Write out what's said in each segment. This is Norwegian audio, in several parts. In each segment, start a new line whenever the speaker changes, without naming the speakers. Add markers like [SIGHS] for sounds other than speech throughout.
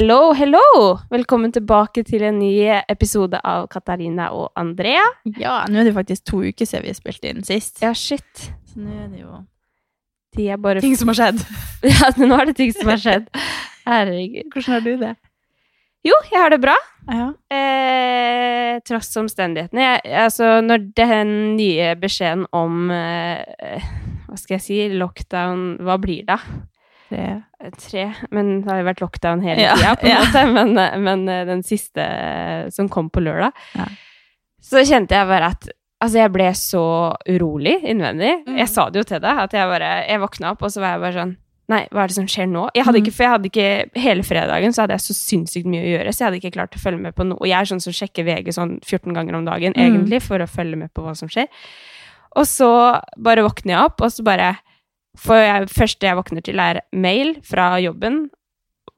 Hello, hello! Velkommen tilbake til en ny episode av Katarina og Andrea.
Ja, nå er det faktisk to uker siden vi spilte inn sist.
Ja, shit.
Så nå er det jo
De er bare
ting som har skjedd. [LAUGHS]
Ja, nå er det ting som har skjedd. Herregud.
Hvordan har du det?
Jo, jeg har det bra.
Ja.
Eh, tross omstendighetene. Jeg, altså, når den nye beskjeden om eh, Hva skal jeg si? Lockdown Hva blir det?
Det.
Tre. Men det har jo vært lockdown hele
Ja,
tida, på en
ja.
måte. [LAUGHS] Men, men eh, den siste eh, som kom på lørdag,
Ja.
så kjente jeg bare at Altså, jeg ble så urolig innvendig.
Mm.
Jeg sa det jo til deg, at jeg bare Jeg våkna opp, og så var jeg bare sånn Nei, hva er det som skjer nå? Jeg hadde
Mm.
ikke, for jeg hadde ikke Hele fredagen så hadde jeg så sinnssykt mye å gjøre, så jeg hadde ikke klart å følge med på noe. Og jeg er sånn som sjekker VG sånn 14 ganger om dagen,
Mm.
egentlig, for å følge med på hva som skjer. Og så bare våkner jeg opp, og så bare For jeg, første jeg våkner til, er mail fra jobben,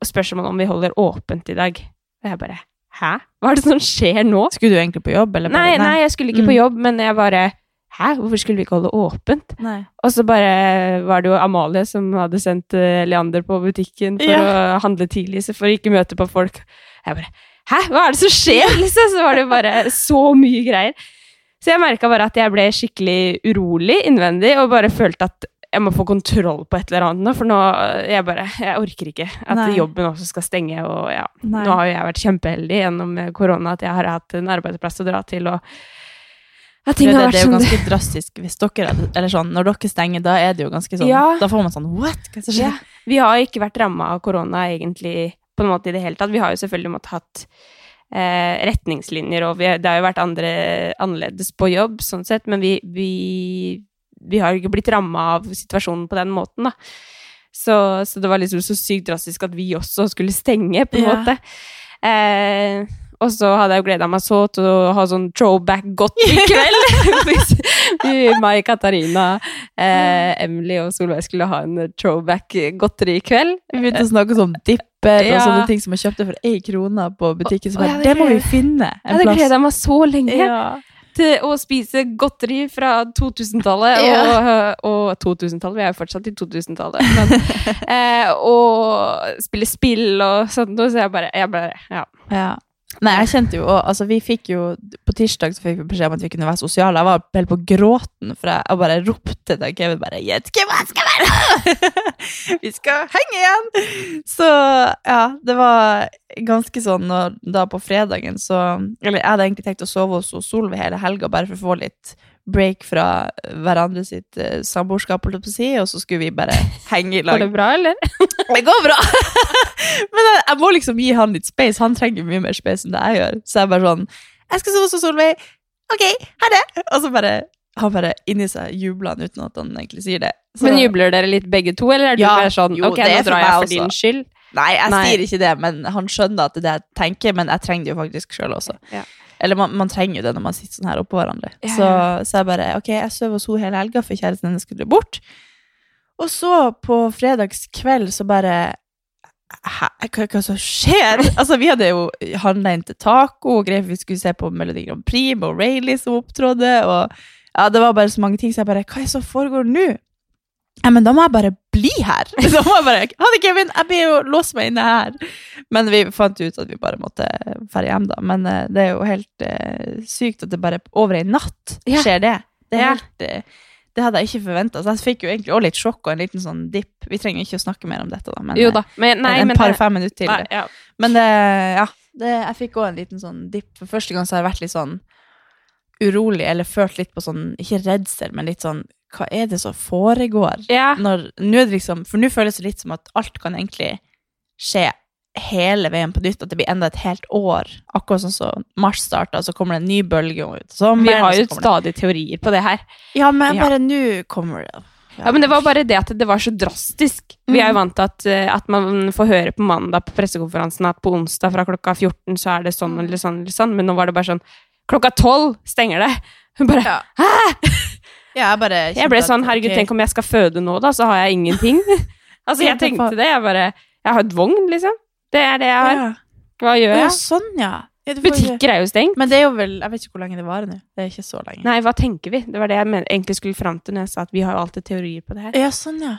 og spørsmål om vi holder åpent i dag. Og jeg bare Hæ? Hva er det som skjer nå?
Skulle du egentlig på jobb, eller?
Nei,
bare-
nei, jeg skulle ikke på
Mm.
jobb, men jeg bare Hæ, hvorfor skulle vi ikke holde åpent?
Nei.
Og så bare var det jo Amalie som hadde sendt eh, Leander på butikken for å handle tidlig, så for å ikke møte på folk. Jeg bare Hæ, hva er det som skjer? [LAUGHS] Liksom, så var det bare så mye greier. Så jeg merka bare at jeg ble skikkelig urolig innvendig, og bare følte at jeg må få kontroll på et eller annet nå, for nå jeg bare Jeg orker ikke at
Nei.
jobben også skal stenge, og ja.
Nei.
Nå har jo jeg vært kjempeheldig gjennom eh, korona at jeg har hatt en arbeidsplass å dra til, og jeg
det,
har
det er jo
ganske
ganske drastisk hvis dere Eller sånn, når dere stenger, da er det jo ganske sånn
Ja.
Da får man sånn What? Hva er det skjer?
Ja. Vi har ikke vært ramma av korona egentlig på en måte i det hele tatt. Vi har jo selvfølgelig måttet hatt eh, retningslinjer, og vi, det har jo vært andre, annerledes på jobb, sånn sett, men vi, vi, vi har ikke blitt ramma av situasjonen på den måten, da. Så, så det var liksom så sykt drastisk at vi også skulle stenge, på en
Ja.
måte. Eh, og så hadde jeg jo gleda meg så til å ha sånn throwback-godteri [LAUGHS] i kveld. [LAUGHS] Meg, Katarina, eh, Emily og Solveig skulle ha en throwback-godteri i kveld.
Vi begynte å snakke om dipper
Ja.
og sånne ting som jeg kjøpte for én krone på butikken. Så bare,
det
må vi finne en plass.
Jeg hadde gleda meg så lenge
Ja.
Til å spise godteri fra 2000-tallet.
Ja.
Og, og 2000-tallet, vi er jo fortsatt i 2000-tallet. [LAUGHS] Eh, og spille spill og sånt så jeg bare, jeg bare ja.
Ja. Nei, jeg kjente jo Altså, vi fikk jo På tirsdag så fikk vi beskjed om at vi kunne være sosiale. Jeg var helt på gråten, for jeg, jeg bare ropte til Kevin bare 'Gjett hvem jeg skal være!' [LAUGHS] vi skal henge igjen! Så ja, det var ganske sånn og da på fredagen så Eller jeg hadde egentlig tenkt å sove hos Solveig hele helga bare for å få litt break fra hverandre sitt uh, samboerskap, og så skulle vi bare henge i lag.
Går det bra, eller? [LAUGHS]
Det går bra! [LAUGHS] Men jeg, jeg må liksom gi han litt space. Han trenger mye mer space enn det jeg gjør. Så jeg bare sånn Jeg skal sove hos Solveig. Ok, ha det! Og så bare Han bare inni seg jubler han uten at han egentlig sier det. Så,
Men jubler dere litt begge to, eller er du
Ja,
bare sånn
jo,
Ok,
det
nå drar jeg for
også.
din skyld.
Nei, jeg
Nei.
sier ikke det, men han skjønner at det er det jeg tenker. Men jeg trenger det jo faktisk sjøl også.
Ja.
Eller man, man trenger jo det når man sitter sånn her oppå hverandre.
Ja,
Så,
ja.
så jeg bare Ok, jeg sover hos henne hele helga, for kjæresten hennes skulle bort. Og så på fredagskveld så bare Hæ, hva, hva som skjer? [LAUGHS] Altså, vi hadde jo handla inn til taco og greier, vi skulle se på Melodi Grand Prix med Rayleigh som opptrådde, og ja, det var bare så mange ting, så jeg bare Hva er det som foregår nå? Ja, men da må jeg bare bli her! [LAUGHS] Da må jeg bare Ha det, Kevin! Jeg blir jo låst meg inne her. Men vi fant ut at vi bare måtte dra hjem, da. Men uh, det er jo helt uh, sykt at det bare over ei natt skjer det. Det helt uh, det hadde jeg ikke forventa. Så jeg fikk jo egentlig også litt sjokk og en liten sånn dipp. Vi trenger ikke å snakke mer om dette, da. Men,
Jo da. Men, nei,
en
men
par-fem minutter til.
nei, ja.
Men det, ja, det, jeg fikk òg en liten sånn dipp. For første gang så har jeg vært litt sånn urolig, eller følt litt på sånn, ikke redsel, men litt sånn Hva er det som foregår?
ja.
Når, nå det liksom, for nå føles det litt som at alt kan egentlig skje hele veien på nytt, at det blir enda et helt år. Akkurat sånn som mars starta, så kommer det en ny bølge ut. sommeren,
Vi har jo
så
stadig teorier på det her.
Ja, men
Ja.
bare nå kommer det.
Ja, men det var bare det at det var så drastisk. Vi er jo vant til at, eh, at man får høre på mandag på pressekonferansen at på onsdag fra klokka 14 så er det sånn eller sånn eller sånn, men nå var det bare sånn Klokka 12 stenger det! Hun bare
Ja. Ja, jeg bare
Jeg ble sånn, herregud,
okay.
tenk om jeg skal føde nå, da, så har jeg ingenting. [LAUGHS] altså, jeg tenkte det. Jeg bare Jeg har et vogn, liksom. Det er det jeg har. Hva gjør jeg?
ja, sånn, ja. ja
Butikker er jo stengt.
Men det er jo vel Jeg vet ikke hvor lenge det varer nå. Det er ikke så lenge.
Nei, hva tenker vi? Det var det jeg egentlig skulle fram til når jeg sa at vi har jo alltid teorier på det her.
Ja, sånn, ja.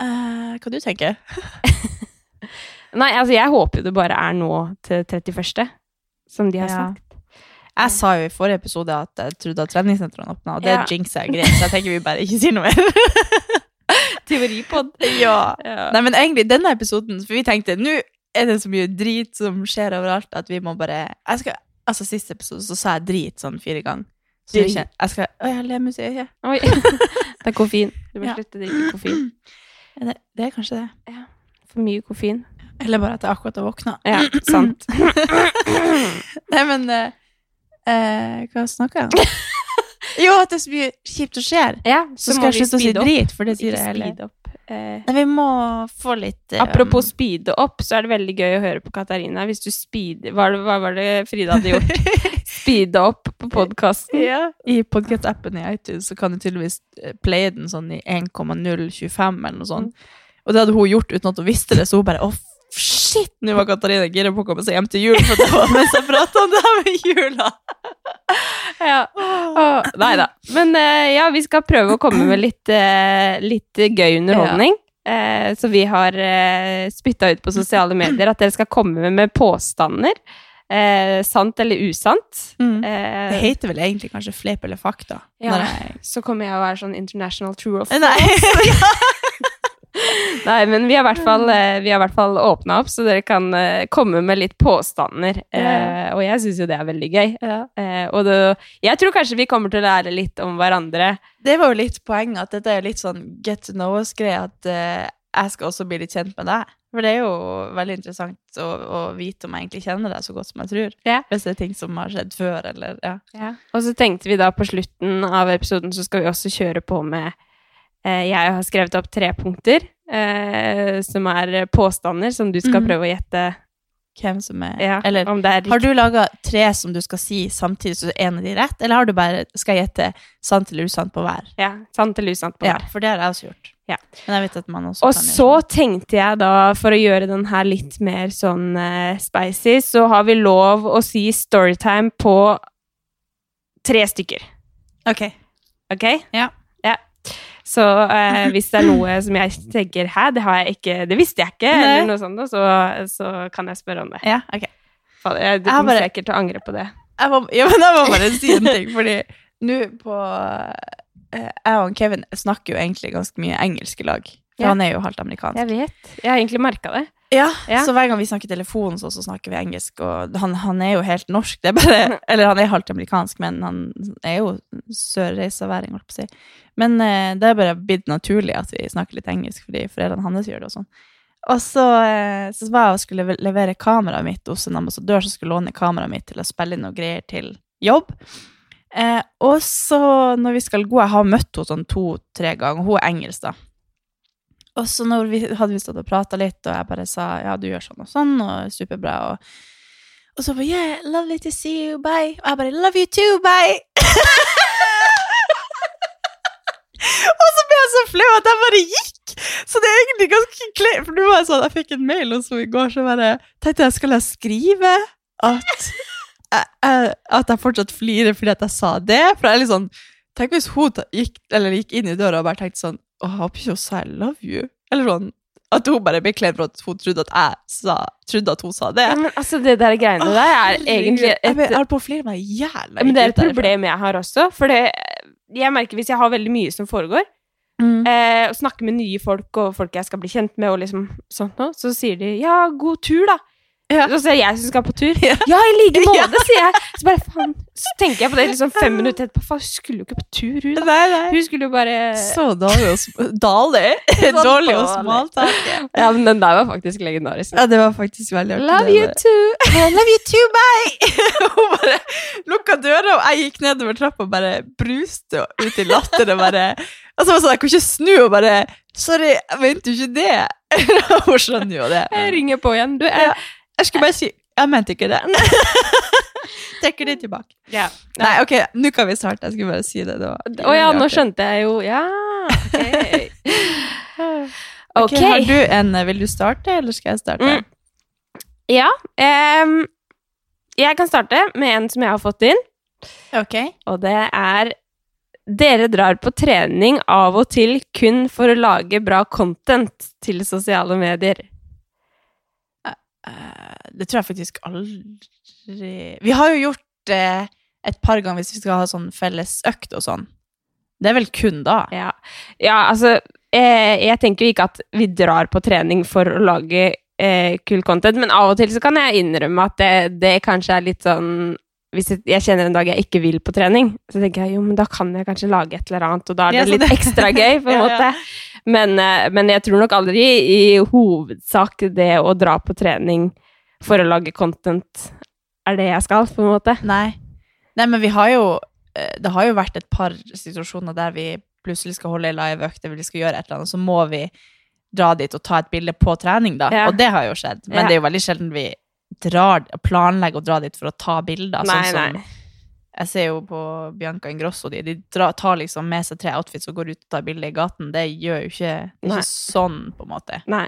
Uh, hva du tenker [LAUGHS]
Nei, altså, jeg håper jo det bare er nå til 31., som de har
Ja.
sagt.
Jeg sa jo i forrige episode at jeg trodde at treningssentrene åpna, og det
Ja.
jinxer jeg greit, så jeg tenker vi bare ikke sier noe mer. [LAUGHS]
Teoripod.
ja.
Ja.
Nei, men egentlig denne episoden, for vi tenkte nå er det så mye drit som skjer overalt, at vi må bare jeg skal, Altså, Siste episode så sa jeg drit sånn fire ganger. Så jeg, kjenner, jeg skal Å, jeg ler musikk. Ja.
Oi. [LAUGHS] [LAUGHS] det er koffein. Du må
Ja.
slutte å drikke koffein.
Det, det er kanskje det. Ja.
For mye koffein.
Eller bare at jeg akkurat har våkna.
Ja, sant.
Nei, men eh, Hva snakker jeg om? [LAUGHS] jo, at det er så mye kjipt som skjer.
Ja,
Så,
så
skal jeg slutte å si drit, for det sier jeg heller.
Eh,
Nei, vi må få litt um...
apropos speede opp, så er det veldig gøy å høre på Katarina. Hvis du speed... Hva, hva var det Frida hadde gjort? [LAUGHS] Speede opp på podkasten.
ja. I podcast-appen i iTunes så kan du tydeligvis eh, playe den sånn i 1,025 eller noe sånt. Og det hadde hun gjort uten at hun visste det, så hun bare Å, shit! Nå var Katarina gira på å komme seg hjem til jul, for det var mens jeg prata om det her med jula. [LAUGHS]
Ja. Nei da. Men eh, ja, vi skal prøve å komme med litt, eh, litt gøy underholdning. Eh, så vi har uh, spytta ut på sosiale medier at dere skal komme med, med påstander. Eh, sant eller usant.
Mm.
Eh,
Det heter vel egentlig kanskje fleip eller fakta.
Ja.
Når jeg...
så kommer jeg å være sånn international true of
Nei. [LAUGHS] [LAUGHS] [LAUGHS]
Nei, men vi har i hvert fall, eh, vi har i hvert fall åpna opp, så dere kan eh, komme med litt påstander. Eh, og jeg syns jo det er veldig gøy. Eh, og det, jeg tror kanskje vi kommer til å lære litt om hverandre.
Det var jo litt poenget, at dette er litt sånn get to know us-greie, at eh, jeg skal også bli litt kjent med deg. For det er jo veldig interessant å, å vite om jeg egentlig kjenner deg så godt som jeg tror.
Ja.
Hvis det er ting som har skjedd før, eller ja.
Og så tenkte vi da på slutten av episoden så skal vi også kjøre på med Jeg har skrevet opp tre punkter eh, som er påstander som du skal
Mhm.
prøve å gjette
Hvem som er
ja,
Eller
om det er
har du laga tre som du skal si samtidig, så en av de rett, eller har du bare skal jeg gjette sant eller usant på hver?
Ja, sant eller usant på
Ja,
hver.
for det har jeg også gjort.
Ja.
Men jeg vet at man også
Og
kan
så tenkte jeg da, for å gjøre den her litt mer sånn uh, spicy, så har vi lov å si storytime på tre stykker.
Ok.
Ok?
Ja.
Så eh, hvis det er noe som jeg tenker Hæ, det har jeg ikke Det visste jeg ikke,
Nei.
eller noe sånt, så, så kan jeg spørre om det.
Ja, ok.
Fader, jeg- Du
Jeg
kommer
bare-
sikkert til å angre på det.
Jeg må, ja, men jeg må bare si en ting, fordi nå på eh, Jeg og Kevin snakker jo egentlig ganske mye engelsk i lag. For
Ja.
han er jo halvt amerikansk.
Jeg vet. Jeg har egentlig merka det.
Ja,
Ja.
Så hver gang vi snakker telefon, så, så snakker vi engelsk. Og han, han er jo helt norsk. Det bare, [LAUGHS] eller han er halvt amerikansk, men han er jo sørreisaværing, holdt på å si. Men eh, det er bare blitt naturlig at vi snakker litt engelsk, fordi foreldrene hans gjør det og sånn. Og så, eh, så var jeg og skulle levere kameraet mitt hos en ambassadør som skulle låne kameraet mitt til å spille inn noe greier til jobb. Eh, og så når vi skal gå, jeg har møtt henne sånn to-tre ganger, hun er engelsk da. Og så når vi, hadde vi stått og prata litt, og jeg bare sa ja, du gjør sånn og sånn, og superbra, og, og så bare yeah, lovely to see you, bye. Og jeg bare love you too, bye. [LAUGHS] og så ble jeg så flau at jeg bare gikk. Så det er egentlig ganske kleint, for nå var jeg sånn, jeg fikk en mail også i går, så bare tenkte jeg, skal jeg skrive at jeg, at jeg fortsatt flirer fordi at jeg sa det? For jeg er litt sånn, tenk hvis hun gikk, gikk inn i døra og bare tenkte sånn, å, jeg håper ikke hun sa I love you. Eller sånn, at hun bare ble kledd for at hun trodde at jeg sa, trodde at hun sa det.
Ja, men altså, det der greiene der er egentlig et
jeg holder på å flire meg i hjel.
Men det er et problem jeg har også. For det, jeg merker hvis jeg har veldig mye som foregår,
Mm.
eh, og snakker med nye folk og folk jeg skal bli kjent med, og liksom sånt noe, så sier de 'ja, god tur', da.
Ja.
Så ser jeg som skal på tur.
Ja.
Ja, i like [LAUGHS]
Ja.
måte, sier jeg. Så bare faen, så tenker jeg på det liksom fem minutter etterpå. Faen, hun skulle jo ikke på tur, hun.
Nei, nei.
Hun skulle jo bare
Så dårlig og smalt. Dårlig? [LAUGHS] Dårlig og smalt.
Ja, men den der var faktisk legendarisk.
Ja, det var faktisk veldig artig.
Love you too.
I [LAUGHS] love you too, bye! Hun bare lukka døra, og jeg gikk nedover trappa og bare bruste ut i latter. Og bare Altså, så var sånn, jeg kunne ikke snu og bare Sorry, jeg mente jo ikke det. Hun skjønner jo det.
Jeg ringer på igjen. Du,
Ja.
jeg,
Jeg skulle bare si Jeg mente ikke det. [LAUGHS] Trekker det tilbake.
ja.
Nei, ok, nå kan vi starte. Jeg skulle bare si det.
Å oh, ja, nå skjønte jeg jo Ja, ok. [LAUGHS]
Okay.
Ok.
Har du en Vil du starte, eller skal jeg starte?
Mm. Ja. Um, jeg kan starte med en som jeg har fått inn,
Ok.
og det er Dere drar på trening av og til kun for å lage bra content til sosiale medier.
Eh, det tror jeg faktisk aldri Vi har jo gjort det et par ganger hvis vi skal ha sånn felles økt og sånn. Det er vel kun da.
Ja, ja altså jeg, Jeg tenker jo ikke at vi drar på trening for å lage eh, kul content, men av og til så kan jeg innrømme at det, det kanskje er litt sånn hvis jeg, kjenner en dag jeg ikke vil på trening, så tenker jeg jo, men da kan jeg kanskje lage et eller annet, og da er det litt ekstra gøy, på en [LAUGHS] måte. Men, eh, men jeg tror nok aldri i hovedsak det å dra på trening for å lage content er det jeg skal, på en måte.
Nei. Nei, men vi har jo eh, Det har jo vært et par situasjoner der vi plutselig skal holde ei liveøkt, eller vi skal gjøre et eller annet, så må vi dra dit og ta et bilde på trening, da.
Ja.
Og det har jo skjedd. Men
Ja.
det er jo veldig sjelden vi drar, planlegger å dra dit for å ta bilder.
Nei,
sånn som
nei.
Jeg ser jo på Bianca Ingrosso, de, de tar liksom med seg tre outfits og går ut og tar bilde i gaten. Det gjør jo ikke, ikke sånn, på en måte.
Nei.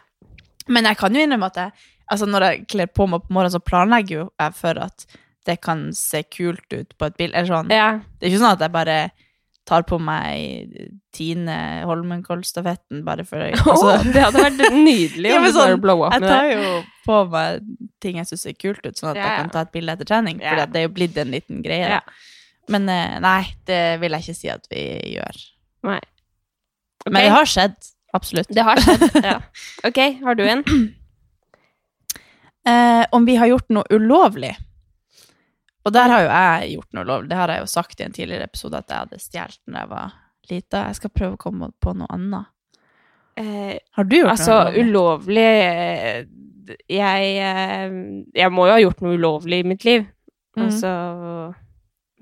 Men jeg kan jo innrømme at jeg, altså når jeg kler på meg på morgenen, så planlegger jo jeg for at det kan se kult ut på et bilde. Sånn.
Ja.
Det er ikke sånn at jeg bare tar på meg Tine Holmenkollstafetten bare for [LAUGHS] altså,
oh, det hadde vært nydelig
Ja,
om du bare
sånn,
blow up
Jeg
med det.
tar jo på meg ting jeg syns ser kult ut, sånn at
Ja,
jeg kan ta et bilde etter trening.
Ja.
For det er jo blitt en liten greie.
Ja.
Men eh, nei, det vil jeg ikke si at vi gjør.
Nei.
Men det har skjedd. Absolutt.
Det har skjedd, ja. [LAUGHS] Ok, har du en? [CLEARS THROAT]
Eh, om vi har gjort noe ulovlig. Og der har jo jeg gjort noe ulovlig. Det har jeg jo sagt i en tidligere episode at jeg hadde stjålet da jeg var lita. Jeg skal prøve å komme på noe annet.
Eh,
Har du gjort
altså,
noe ulovlig?
ulovlig eh, jeg, eh, jeg må jo ha gjort noe ulovlig i mitt liv.
Mm.
Altså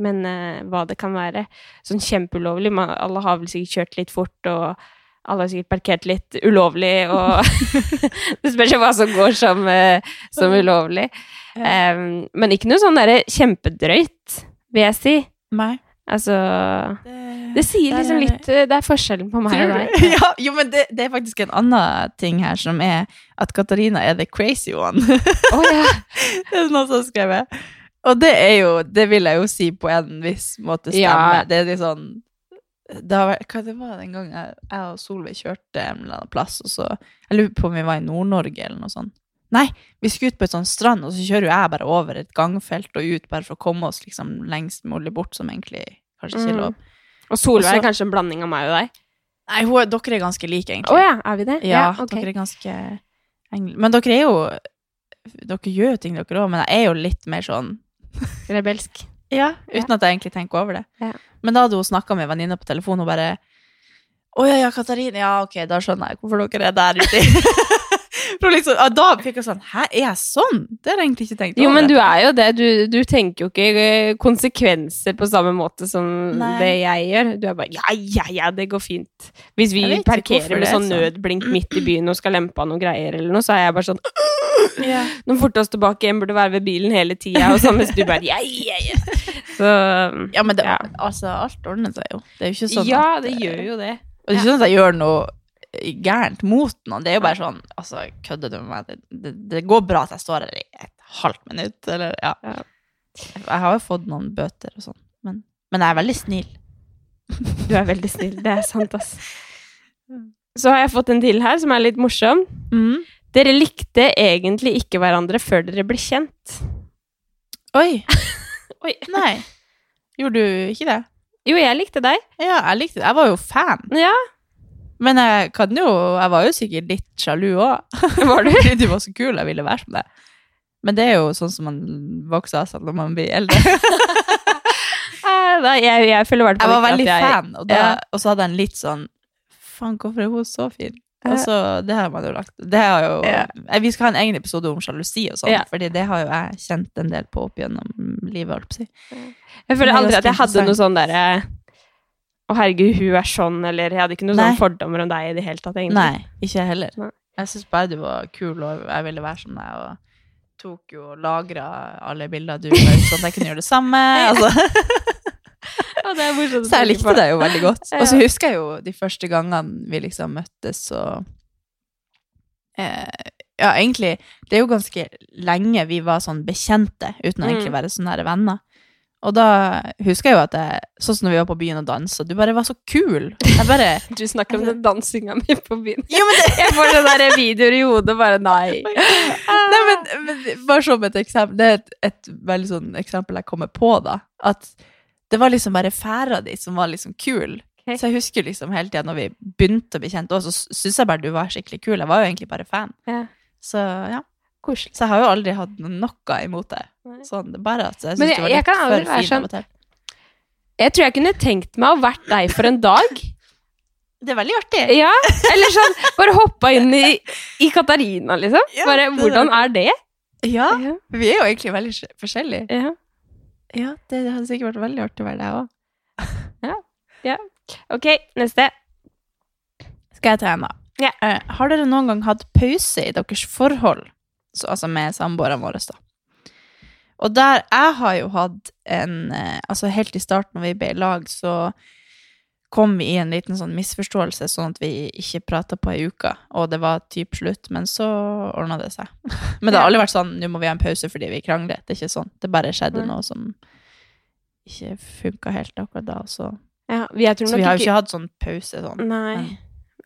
Men eh, hva det kan være. Sånn kjempeulovlig. Man, alle har vel sikkert kjørt litt fort, og alle har sikkert parkert litt ulovlig, og [LAUGHS] Det spørs jo hva som går som, som ulovlig. Um, men ikke noe sånn derre kjempedrøyt, vil jeg si.
Nei.
Altså Det sier liksom litt eh, Det er forskjellen på meg og deg. [LAUGHS]
Ja, jo, men det, det er faktisk en annen ting her, som er at Katarina er the crazy one.
Oh, ja. [LAUGHS]
det er noen som skrevet. Og det er jo, det vil jeg jo si på en viss måte stemmer.
Ja.
Det er litt sånn det har vært, Hva det var den gangen jeg, jeg og Solveig kjørte en eller annen plass, og så Jeg lurer på om vi var i Nord-Norge eller noe sånt. Nei, vi skulle ut på et sånt strand, og så kjører jo jeg bare over et gangfelt og ut bare for å komme oss liksom lengst mulig bort, som egentlig kanskje ikke er
Mm. Og Solveig er kanskje en blanding av meg og deg?
Nei, hun, er- dere er ganske like,
Å
egentlig.
ja, er vi det?
Ja,
ok.
dere er ganske engel... Men dere er jo Dere gjør jo ting, dere òg, men jeg er jo litt mer sånn [LAUGHS]
Rebelsk.
Ja, uten at jeg egentlig tenker over det.
Ja.
Men da hadde hun snakka med venninna på telefon, og bare Å ja, ja, Katarina. Ja, ok, da skjønner jeg hvorfor dere er der ute. [LAUGHS] Liksom, da fikk jeg sånn Hæ, er jeg sånn? Det har jeg egentlig ikke tenkt over.
Jo, men du er jo det. Du, du tenker jo ikke eh, konsekvenser på samme måte som
Nei.
det jeg gjør. Du er bare ja, ja, ja, det går fint. Hvis vi parkerer med sånn
sånn.
nødblink midt i byen og skal lempe av noen greier eller noe, så er jeg bare sånn
yeah.
Nå forte oss tilbake igjen, burde være ved bilen hele tida, og sånn mens du bare ja, ja, ja. Så
ja, men det,
Ja.
altså, alt ordner seg jo. Det er jo ikke sånn
Ja, det gjør jo det.
Og det er ikke sånn at jeg gjør noe gærent mot noen. Det er jo bare sånn Altså, kødder du med meg? Det, det, det går bra at jeg står her i et halvt minutt, eller ja.
Ja.
Jeg har jo fått noen bøter og sånn, men, men jeg er veldig snill. [LAUGHS]
Du er veldig snill. Det er sant, ass. Så har jeg fått en til her som er litt morsom.
Mm.
Dere likte egentlig ikke hverandre før dere ble kjent.
Oi. [LAUGHS]
Oi.
Nei. Gjorde du ikke det?
Jo, jeg likte deg.
Ja, jeg likte deg. Jeg var jo fan.
Ja,
Men jeg kan jo Jeg var jo sikkert litt sjalu òg. [LAUGHS]
var?
Fordi du var så kul, jeg ville være som deg. Men det er jo sånn som man vokser av seg når man blir eldre. [LAUGHS]
Eh, jeg, jeg hvert
Jeg var veldig
jeg
fan, og, da, og så hadde jeg en litt sånn Faen, hvorfor er hun så fin? Og så, det har man jo lagt det har jo,
Ja.
Eh, Vi skal ha en egen episode om sjalusi og sånn,
Ja.
Fordi det har jo jeg kjent en del på opp gjennom livet.
Jeg føler
er
aldri at jeg hadde noe sånn derre Å, herregud, hun er sånn, eller jeg hadde ikke noen sånne fordommer om deg i det hele tatt, egentlig.
Nei, ikke heller.
Nei.
Jeg syns bare du var kul, og jeg ville være som deg. Og tok jo og lagra alle bilder du la ut, sånn at jeg kunne gjøre det samme. [LAUGHS] Altså.
Ja, det er morsomt
Så jeg likte deg jo veldig godt. [LAUGHS] Og så husker jeg jo de første gangene vi liksom møttes og eh, Ja, egentlig Det er jo ganske lenge vi var sånn bekjente, uten å
Mm.
egentlig være sånne her venner. Og da husker jeg jo at jeg, sånn som når vi var på byen og dansa, du bare var så kul. Jeg bare [LAUGHS]
Du snakker om den dansinga mi på byen.
Jo, men det, [LAUGHS]
Jeg får sånne der videoer i hodet, bare nei. [LAUGHS]
Nei, men, men bare som et eksempel, det er et, et veldig sånn eksempel jeg kommer på, da. At det var liksom bare færa di som var liksom kul.
Okay.
Så jeg husker liksom hele tida når vi begynte å bli kjent, òg, så syns jeg bare du var skikkelig kul. Jeg var jo egentlig bare fan.
Ja.
Så ja.
Koselig.
Så jeg har jo aldri hatt noe imot det. Sånn, bare at jeg syns det var litt for fin
sånn-
av og til.
Jeg tror jeg kunne tenkt meg å vært deg for en dag. [LAUGHS]
Det er veldig artig.
Ja, eller sånn, bare hoppa inn i, i Katarina, liksom.
Ja,
Bare, hvordan er det?
Ja,
Ja.
vi er jo egentlig veldig forskjellige.
Ja.
Ja, det hadde sikkert vært veldig artig å være deg òg. [LAUGHS]
Ok, neste.
Skal jeg ta en, da?
Ja.
Eh, har dere noen gang hatt pause i deres forhold? Så, altså med samboerne våre, da. Og der Jeg har jo hatt en eh, Altså helt i starten når vi ble i lag, så kom vi i en liten sånn misforståelse, sånn at vi ikke prata på ei uke, og det var typ slutt, men så ordna det seg. [LAUGHS] Men det har aldri vært sånn 'nå må vi ha en pause fordi vi krangler'. Det er ikke sånn. Det bare skjedde noe som ikke funka helt akkurat da, så
Ja, vi,
Så vi har jo ikke hatt sånn pause sånn.
Nei.
Men-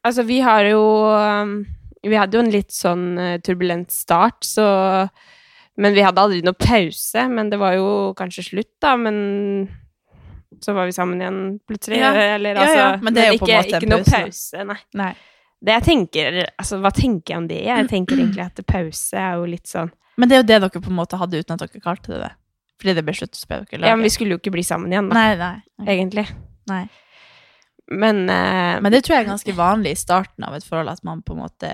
Altså, vi har jo um, Vi hadde jo en litt sånn uh, turbulent start, så Men vi hadde aldri noe pause. Men det var jo kanskje slutt, da. Men så var vi sammen igjen plutselig.
Ja.
Eller altså
ja, men det er jo på en måte
ikke noe
pause,
nei.
Nei.
Det jeg tenker Altså, hva tenker jeg om det? Jeg [CLEARS THROAT] tenker egentlig at pause er jo litt sånn
Men det er jo det dere på en måte hadde uten at dere kalte det det. Fordi det ble slutt, så ble dere laget.
Ja, men vi skulle jo ikke bli sammen igjen, da.
Nei, nei. nei.
Egentlig.
nei.
Men, eh,
Men det tror jeg er ganske vanlig i starten av et forhold, at man på en måte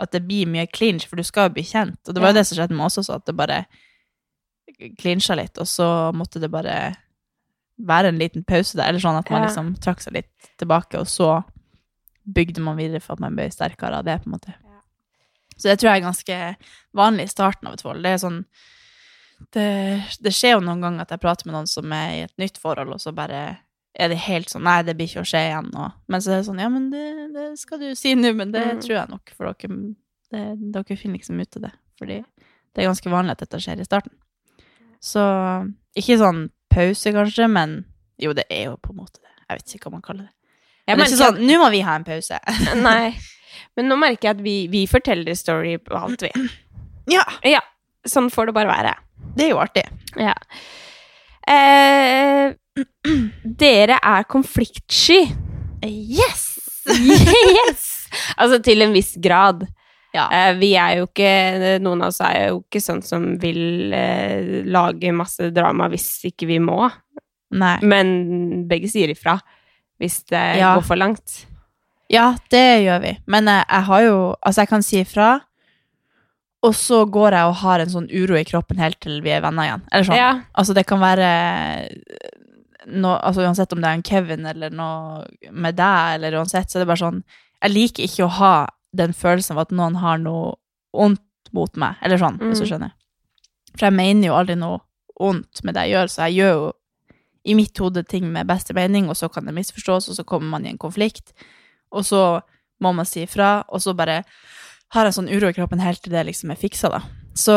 At det blir mye clinch, for du skal jo bli kjent. Og det var jo
Ja.
det som skjedde med oss også, at det bare clincha litt, og så måtte det bare være en liten pause der, eller sånn at man liksom trakk seg litt tilbake, og så bygde man videre for at man ble sterkere av det, på en måte. Så det tror jeg er ganske vanlig i starten av et forhold. Det er sånn det, det skjer jo noen ganger at jeg prater med noen som er i et nytt forhold, og så bare er det helt sånn Nei, det blir ikke å skje igjen. nå. men så er det sånn Ja, men det, det skal du si nå, men det
Mm.
tror jeg nok, for dere, det, dere finner liksom ut av det. Fordi det er ganske vanlig at dette skjer i starten. Så ikke sånn pause, kanskje, men jo, det er jo på en måte det. Jeg vet ikke hva man kaller det.
jeg
Men det er ikke sånn Nå må vi ha en pause. [LAUGHS]
Nei. Men nå merker jeg at vi, vi forteller story på alt, vi. [CLEARS THROAT]
ja,
Ja, sånn får det bare være.
det er jo artig.
Ja. Eh, dere er konfliktsky.
Yes! [LAUGHS]
Yes! Altså til en viss grad.
Ja.
Eh, vi er jo ikke Noen av oss er jo ikke sånn som vil eh, lage masse drama hvis ikke vi må.
Nei.
Men begge sier ifra hvis det
Ja.
går for langt.
Ja, det gjør vi. Men jeg, jeg har jo Altså, jeg kan si ifra, og så går jeg og har en sånn uro i kroppen helt til vi er venner igjen. Eller sånn.
Ja.
Altså, det kan være noe Altså, uansett om det er en Kevin eller noe med deg, eller uansett, så er det bare sånn Jeg liker ikke å ha den følelsen av at noen har noe ondt mot meg, eller sånn, hvis du
Mm.
skjønner. For jeg mener jo aldri noe ondt med det jeg gjør, så jeg gjør jo i mitt hode ting med beste mening, og så kan det misforstås, og så kommer man i en konflikt, og så må man si ifra, og så bare har jeg sånn uro i kroppen helt til det liksom er fiksa, da. Så,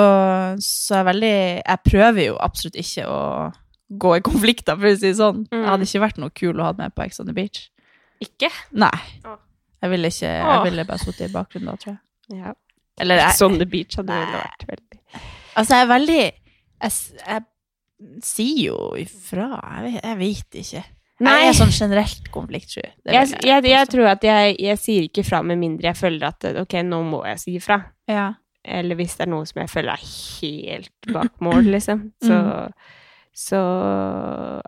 så jeg er veldig Jeg prøver jo absolutt ikke å gå i konflikter, for å si det sånn.
Mm.
Jeg hadde ikke vært noe kul å ha med på Ex on the Beach.
Ikke?
Nei.
Åh.
Jeg ville ikke Jeg ville bare sittet i bakgrunnen da, tror jeg.
Ja.
Eller jeg,
on The Beach hadde
Nei.
vært veldig
Altså, jeg er veldig Jeg, jeg sier jo ifra. Jeg vet, jeg vet ikke.
Nei.
Jeg er sånn generelt konfliktsky. Det
jeg, jeg, jeg tror at jeg, jeg sier ikke fra med mindre jeg føler at ok, nå må jeg si ifra.
ja.
Eller hvis det er noe som jeg føler er helt bak mål, liksom. Så,
Mm.
Så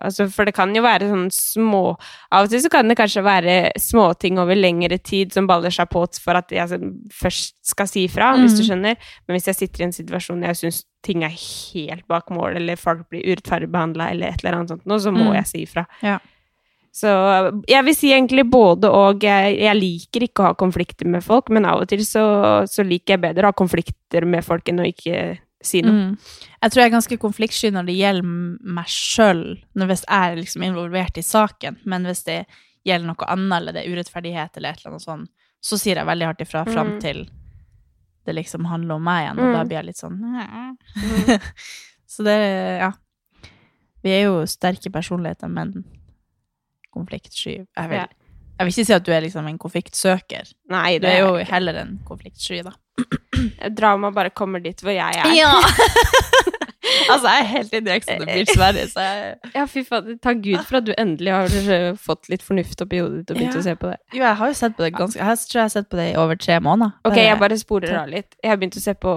Altså, for det kan jo være sånn små Av og til så kan det kanskje være småting over lengre tid som baller seg på for at jeg altså, først skal si ifra, hvis du
Mm.
skjønner. Men hvis jeg sitter i en situasjon der jeg syns ting er helt bak mål, eller folk blir urettferdig behandla, eller et eller annet sånt, nå, så må
Mm.
jeg si ifra.
Ja.
Så jeg vil si egentlig både og. Jeg, jeg liker ikke å ha konflikter med folk, men av og til så, så liker jeg bedre å ha konflikter med folk enn å ikke si noe.
Mm. Jeg tror jeg er ganske konfliktsky når det gjelder meg sjøl, hvis jeg er liksom involvert i saken. Men hvis det gjelder noe annet, eller det er urettferdighet, eller et eller annet sånt, så sier jeg veldig hardt ifra fram
Mm.
til det liksom handler om meg igjen, og da
Mm.
blir jeg litt sånn [LAUGHS] så det Ja. Vi er jo sterke personligheter, men konfliktsky. Jeg vil, jeg vil ikke si at du er liksom en konfliktsøker.
Nei,
Du er jo heller en konfliktsky, da.
Drama bare kommer dit hvor jeg er.
Ja! [LAUGHS] altså, jeg er helt inne i Ex on the Beach Sverige, så jeg
Ja, fy faen. Takk Gud for at du endelig har eh, fått litt fornuft oppi hodet ditt og begynt
Ja.
å se på det.
Jo, jeg har jo sett på det ganske Jeg tror jeg har sett på det i over tre måneder.
Ok, jeg bare sporer av litt. Jeg har begynt å se på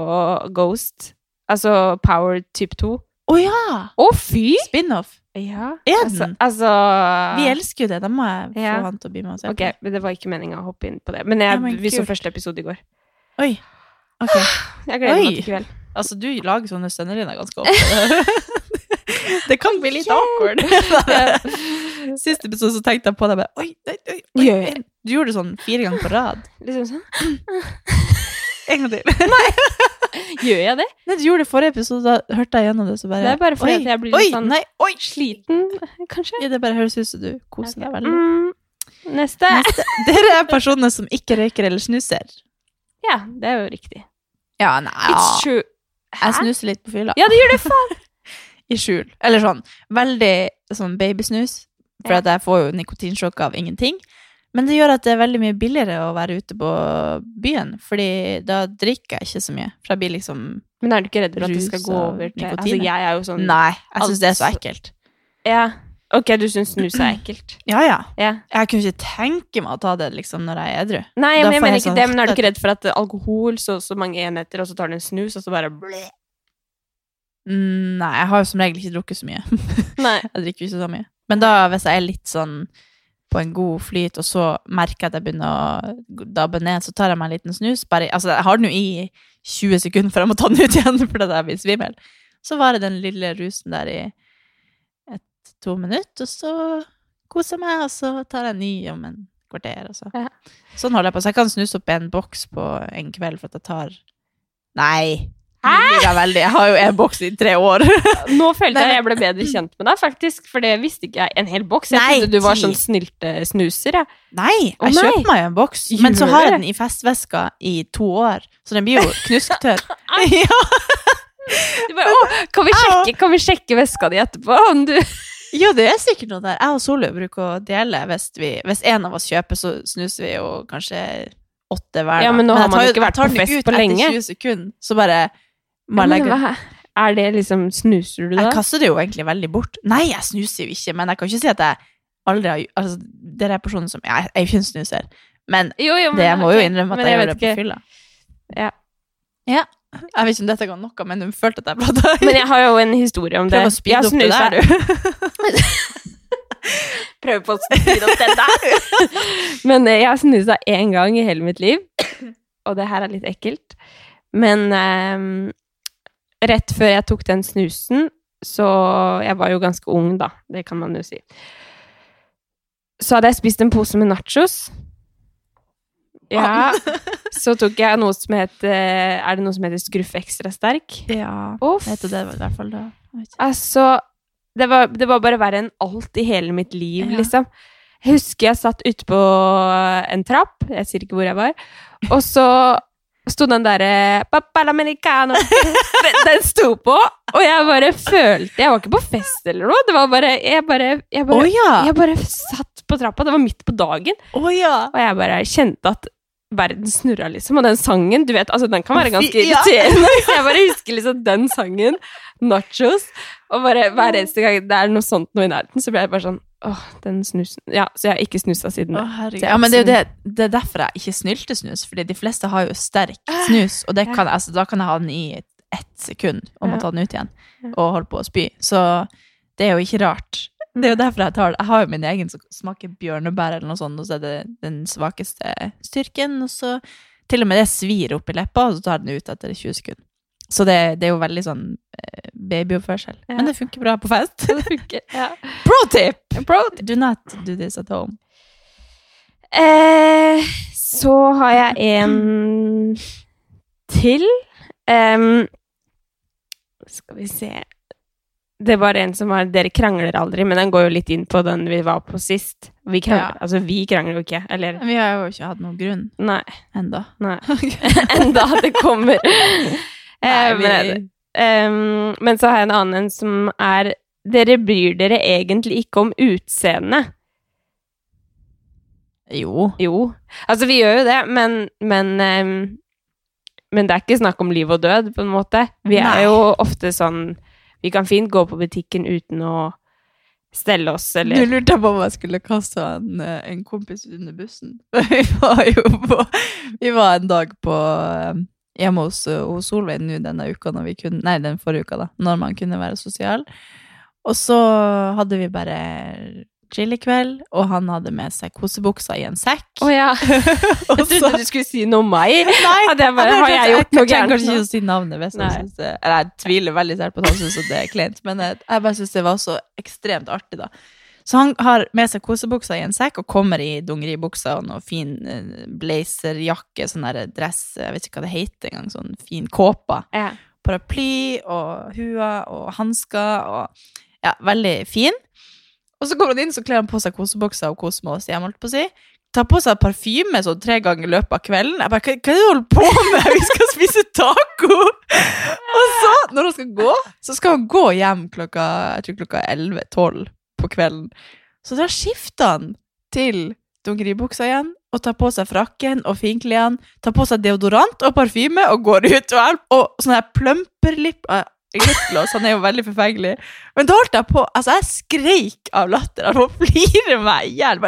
Ghost. Altså Power type 2.
Å ja!
Å, fy!
Spin-off.
Ja. Altså, altså
Vi elsker jo det. Da må jeg få
Ja.
han til å bli med og se
Ok,
på.
men det var ikke meninga å hoppe inn på det. Men, jeg,
Ja, men
vi så første episode i går.
Oi. Ok. [SIGHS]
Jeg gleder meg til kveld.
Altså, du lager sånne sønner ganske [LAUGHS] ofte. det kan bli litt awkward. [LAUGHS] Siste episode så tenkte jeg på det bare Oi, oi, oi. oi. Du gjorde det sånn fire ganger på rad. [LAUGHS]
Liksom sånn. [CLEARS THROAT]
En gang til. Nei.
Gjør jeg det?
Nei, du gjorde det forrige episode, da hørte jeg gjennom det, så bare
Det er bare fordi
oi,
jeg blir litt sånn-
Nei, oi!
Sliten, kanskje?
Ja, det bare høres ut som du koser deg veldig.
Mm, neste.
Neste. Dere er personer som ikke røyker eller snuser.
Ja, det er jo riktig.
Ja, nei,
It's true.
Jeg snuser litt på fylla.
Ja, det gjør det, faen! [LAUGHS]
I skjul. Eller sånn veldig sånn babysnus, for
Ja.
at jeg får jo nikotinsjokk av ingenting. Men det gjør at det er veldig mye billigere å være ute på byen, fordi da drikker jeg ikke så mye. For jeg blir liksom
Men er du ikke redd for at det skal gå over til
nikotin?
Altså, jeg er jo sånn
Nei, jeg syns det er så ekkelt.
Ja. Ok, du syns snus er ekkelt?
Ja, ja.
Ja.
Jeg kunne ikke tenke meg å ta det liksom når jeg er edru.
Nei, men jeg mener ikke
sånn
det, men er du ikke redd for at alkohol, så så mange enheter, og så tar du en snus, og så bare bleh?
Mm, Nei, jeg har jo som regel ikke drukket så mye. [LAUGHS]
Nei.
Jeg drikker ikke så mye. Men da, hvis jeg er litt sånn på en god flyt, og så merker jeg at jeg begynner å dabbe ned, så tar jeg meg en liten snus. Bare, altså, jeg har den jo i 20 sekunder før jeg må ta den ut igjen [LAUGHS] fordi jeg blir svimmel. Så varer den lille rusen der i ett-to minutter, og så koser jeg meg, og så tar jeg en ny om en kvarter. Så.
Ja.
Sånn holder jeg på. Så jeg kan snuse opp en boks på en kveld for at jeg tar Nei! Jeg, jeg har jo en boks i tre år. [LAUGHS]
Nå følte jeg jeg ble bedre kjent med deg, faktisk, for det visste ikke jeg. En hel boks? Jeg
Nei,
trodde du var sånn snyltesnuser, Ja.
Nei, jeg
oh, nei.
kjøper meg jo en boks, men så har jeg den i festveska i to år, så den blir jo knusktørr. [LAUGHS] ja.
Du bare, kan, vi sjekke, kan vi sjekke veska di etterpå? Om du
Jo, det er sikkert noe der. Jeg og Solveig bruker å dele hvis, vi, hvis en av oss kjøper, så snuser vi jo kanskje åtte hver.
Ja, men nå har man jo ikke vært på fest på lenge.
Etter 20 sekunder, så bare må jeg
Men
legge
hva Er det liksom Snuser du da?
Jeg kaster det jo egentlig veldig bort. Nei, jeg snuser jo ikke, men jeg kan ikke si at jeg aldri har altså, det er personen som Jeg, jeg er jo ikke snuser, men
Jo, jo,
det, jeg må jo innrømme at
jeg,
jeg, gjør det på fylla.
Ja.
ja. Jeg vet ikke om dette ga noe, men hun følte at jeg prata.
Men jeg har jo en historie om det.
Prøv å speede opp det der, du. [LAUGHS] [LAUGHS]
Prøver på å speede opp den der. [LAUGHS] Men eh, jeg har snusa én gang i hele mitt liv, og det her er litt ekkelt. Men eh, rett før jeg tok den snusen, så Jeg var jo ganske ung, da. Det kan man jo si. Så hadde jeg spist en pose med nachos. Ja. Så tok jeg noe som het eh, Er det noe som heter Skruff ekstra sterk?
Ja.
Uff.
Jeg det i hvert fall ikke.
Altså, det var, det var bare verre enn alt i hele mitt liv,
Ja.
liksom. Jeg husker jeg satt ute på en trapp, jeg sier ikke hvor jeg var, og så sto den derre Pappa l'americano [LAUGHS] den, den sto på, og jeg bare følte Jeg var ikke på fest eller noe, det var bare Jeg bare, jeg bare,
ja!
jeg bare satt på trappa, det var midt på dagen,
ja!
og jeg bare kjente at verden snurra, liksom. Og den sangen, du vet, altså den kan være ganske irriterende. Ja. [LAUGHS] jeg bare husker liksom den sangen, nachos, og bare hver eneste gang det er noe sånt noe i nærheten, så blir jeg bare sånn Åh, den snusen Ja, så jeg har ikke snusa siden det.
Ja, men det er jo det, det er derfor jeg ikke snyltesnus, fordi de fleste har jo sterk snus, og det kan, altså, da kan jeg ha den i ett sekund og må ta den ut igjen og holde på å spy. Så det er jo ikke rart. Det er jo derfor jeg tar det. Jeg har jo min egen som smaker bjørnebær eller noe sånt, og så er det den svakeste styrken, og så til og med det svir opp i leppa, og så tar den ut etter 20 sekunder. Så det, det er jo veldig sånn eh, babyoppførsel.
Ja.
Men det funker bra på fest.
Det funker. Ja. [LAUGHS]
Pro tip! Do not do this at home.
Eh, så har jeg en til. Um, skal vi se Det var en som var 'Dere krangler aldri', men den går jo litt inn på den vi var på sist. Vi krangler,
Ja.
Altså, vi krangler jo ikke. Eller
Vi har jo ikke hatt noen grunn
Nei.
enda.
nei. [LAUGHS] Enda det kommer. [LAUGHS] Eh,
Nei, vi-
men, um, men så har jeg en annen en som er dere bryr dere egentlig ikke om utseendet.
Jo.
Jo. Altså, vi gjør jo det, men, men um, Men det er ikke snakk om liv og død, på en måte. Vi
Nei.
er jo ofte sånn Vi kan fint gå på butikken uten å stelle oss, eller
Du lurte på om jeg skulle kaste en, eh, en kompis under bussen. [LAUGHS] Vi var jo på Vi var en dag på eh, hjemme hos, hos Solveig nå denne uka, når vi kunne, nei, den forrige uka, da, når man kunne være sosial. Og så hadde vi bare chillekveld, og han hadde med seg kosebuksa i en sekk.
Oh, ja. [LAUGHS] Jeg trodde du skulle si noe om meg.
Nei,
At jeg bare, har jeg gjort noe
trenger
gærent
kanskje ikke å si navnet hvis han syns det Eller jeg tviler veldig sterkt på at han syns det er kleint, men jeg, jeg bare syns det var så ekstremt artig, da. Så han har med seg kosebuksa i en sekk og kommer i dungeribuksa og noe fin eh, blazerjakke, sånn der dress, jeg vet ikke hva det heter engang, sånn fin kåpa.
Ja.
Paraply og hua og hansker og ja, veldig fin. Og så kommer han inn, så kler han på seg kosebuksa og koser med oss hjemme. holdt på å si. Tar på seg parfyme sånn tre ganger i løpet av kvelden. Jeg bare, hva, hva er det du holder på med? Vi skal spise taco! Og så, når han skal gå, så skal han gå hjem klokka, jeg tror klokka 11-12 på kvelden. Så da skifter han til dungeribuksa igjen, og tar på seg frakken og finklærne, tar på seg deodorant og parfyme og går ut. Og, og sånn her plumperlipp eh, han er jo veldig forfengelig. Men da holdt jeg på Altså, jeg skreik av latter. Han holdt på flire meg i hjel.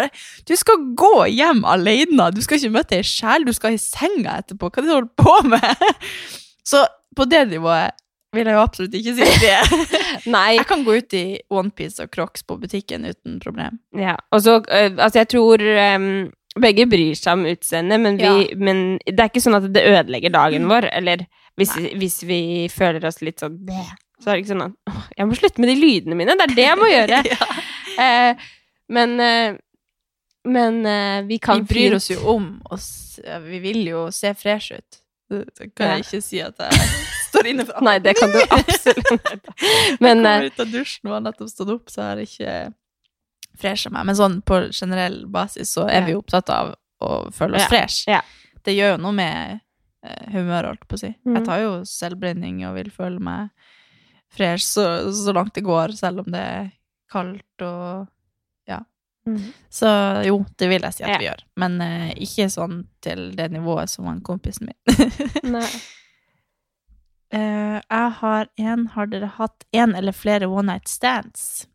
Du skal gå hjem alene. Du skal ikke møte ei sjel. Du skal i senga etterpå. Hva er det du holder på med? [LAUGHS] Så på det nivået vil jeg jo absolutt ikke si det. [LAUGHS]
Nei.
Jeg kan gå ut i onepiece og crocs på butikken uten problem.
Ja. Og så, altså, jeg tror um begge bryr seg om utseendet, men, vi- men det er ikke sånn at det ødelegger dagen vår. Eller hvis, hvis vi føler oss litt sånn Så er det ikke sånn at «Åh, jeg må slutte med de lydene mine. Det er det jeg må [LAUGHS] gjøre.
Ja.
Eh, men eh, men eh, vi kan
Vi bryr oss jo om oss. Vi vil jo se fresh ut. Så kan jeg ikke si at jeg står inne for. [LAUGHS]
Nei, det kan du absolutt. [LAUGHS] Men
Jeg
kommer
ut av dusjen og har nettopp stått opp, så har jeg ikke fresha meg. Men sånn på generell basis så er vi jo opptatt av å føle oss
Ja.
fresh.
Ja.
Det gjør jo noe med eh, humøret, holdt på å si.
Mm.
Jeg tar jo selvbrenning og vil føle meg fresh så, så langt det går, selv om det er kaldt og
mm.
Så jo, det vil jeg si at
Ja.
vi gjør. Men eh, ikke sånn til det nivået som han kompisen min. [LAUGHS]
Nei.
Uh, jeg har en Har dere hatt en eller flere one night stands?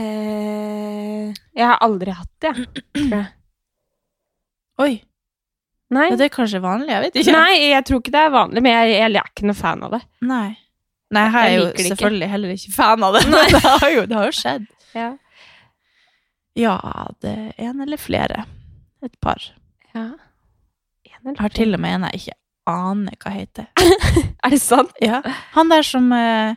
Uh, jeg har aldri hatt det, tror jeg. [CLEARS THROAT]
Oi,
Nei.
ja, det er kanskje vanlig? Jeg vet ikke.
Nei, jeg tror ikke det er vanlig, men jeg, jeg er ikke noen fan av det.
Nei. Nei, jeg er
Jeg
jo
det ikke.
selvfølgelig heller ikke [LAUGHS] fan av det, men [LAUGHS] det har jo, det har jo skjedd.
Ja.
Ja, det er en eller flere. Et par.
ja. En
Jeg har til og med en jeg ikke aner hva heter. [LAUGHS]
Er det sant?
Ja. Han der som eh,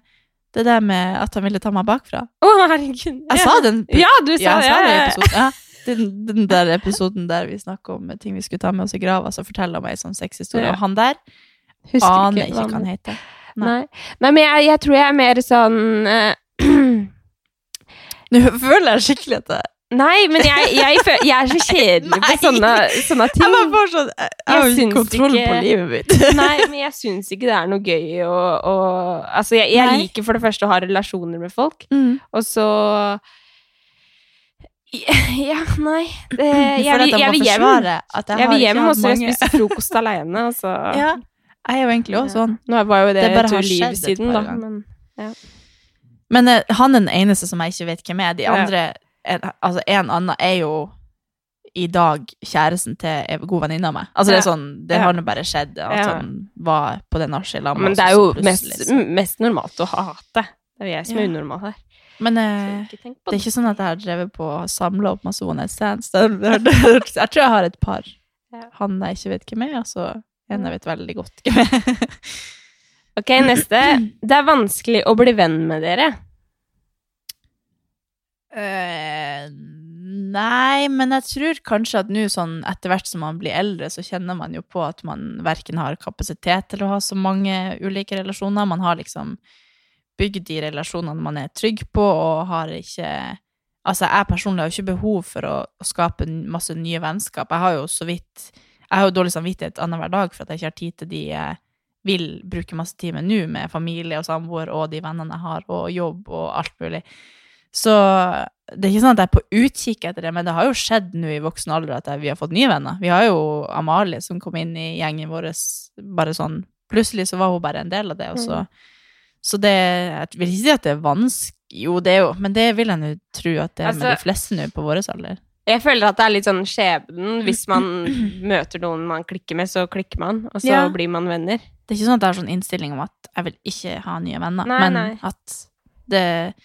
Det der med at han ville ta meg bakfra.
Å, herregud.
Jeg sa den.
Ja, du sa
Ja, jeg sa det i
ja, ja.
episoden. Ja. Den, den der episoden der vi snakker om ting vi skulle ta med oss i grava, så forteller hun meg en sånn sexhistorie.
Ja.
Og han der
Husker
aner ikke
hva
han heter.
Nei. Nei, men jeg, jeg tror jeg er mer sånn eh, [CLEARS THROAT]
Nå føler jeg skikkelig at jeg
Nei, men jeg, jeg, føler, jeg er så kjedelig på sånne, sånne ting.
Jeg bare sånn Jeg, har jo ikke kontroll
ikke-
på livet mitt. [LAUGHS]
Nei, men jeg syns ikke det er noe gøy å, Altså, jeg liker for det første å ha relasjoner med folk,
Mm.
og så [LAUGHS] Ja, nei det,
Jeg
Jeg, vil, jeg vil hjem.
at jeg,
Jeg vil
ikke
hjem,
hatt
og så jeg
mange-
spise frokost alene. Altså. [LAUGHS]
Ja, jeg er jo egentlig også sånn.
Nå var jo det,
Det bare har skjedd et
siden,
par
da.
ganger.
Men
Men uh, han er den eneste som jeg ikke vet hvem er. De andre, en, altså en annen, er jo i dag kjæresten til en god venninne av meg. Altså det er sånn, det
Ja.
har nå bare skjedd at
Ja.
han var på det nachspielet.
Men det er jo mest, mest normalt å hate. Det er jeg som er
Ja.
unormal her.
Men eh, det er ikke sånn at jeg har drevet på og samla opp masse one night stands. Jeg tror jeg har et par. Han jeg ikke vet hvem er, og så en jeg vet veldig godt hvem er. [LAUGHS]
Ok, neste. Det er vanskelig å bli venn med dere.
Uh, nei, men jeg tror kanskje at nå sånn etter hvert som man blir eldre, så kjenner man jo på at man verken har kapasitet til å ha så mange ulike relasjoner. Man har liksom bygd de relasjonene man er trygg på, og har ikke Altså, jeg personlig har jo ikke behov for å, å skape masse nye vennskap. Jeg har jo så vidt Jeg har jo dårlig samvittighet annenhver dag for at jeg ikke har tid til de jeg vil bruke masse tid med nå, med familie og samboer og de vennene jeg har, og jobb og alt mulig. Så det er ikke sånn at jeg er på utkikk etter det, men det har jo skjedd nå i voksen alder at vi har fått nye venner. Vi har jo Amalie som kom inn i gjengen vår bare sånn Plutselig så var hun bare en del av det, og så Så det Jeg vil ikke si at det er vanskelig Jo, det er jo Men det vil jeg nå tro at det er med
Altså-
de fleste nå på vår alder.
Jeg føler at det er litt sånn skjebnen. Hvis man [CLEARS THROAT] møter noen man klikker med, så klikker man, og så
Ja.
blir man venner.
Det er ikke sånn at jeg har sånn innstilling om at jeg vil ikke ha nye venner,
Nei,
men
nei.
at det,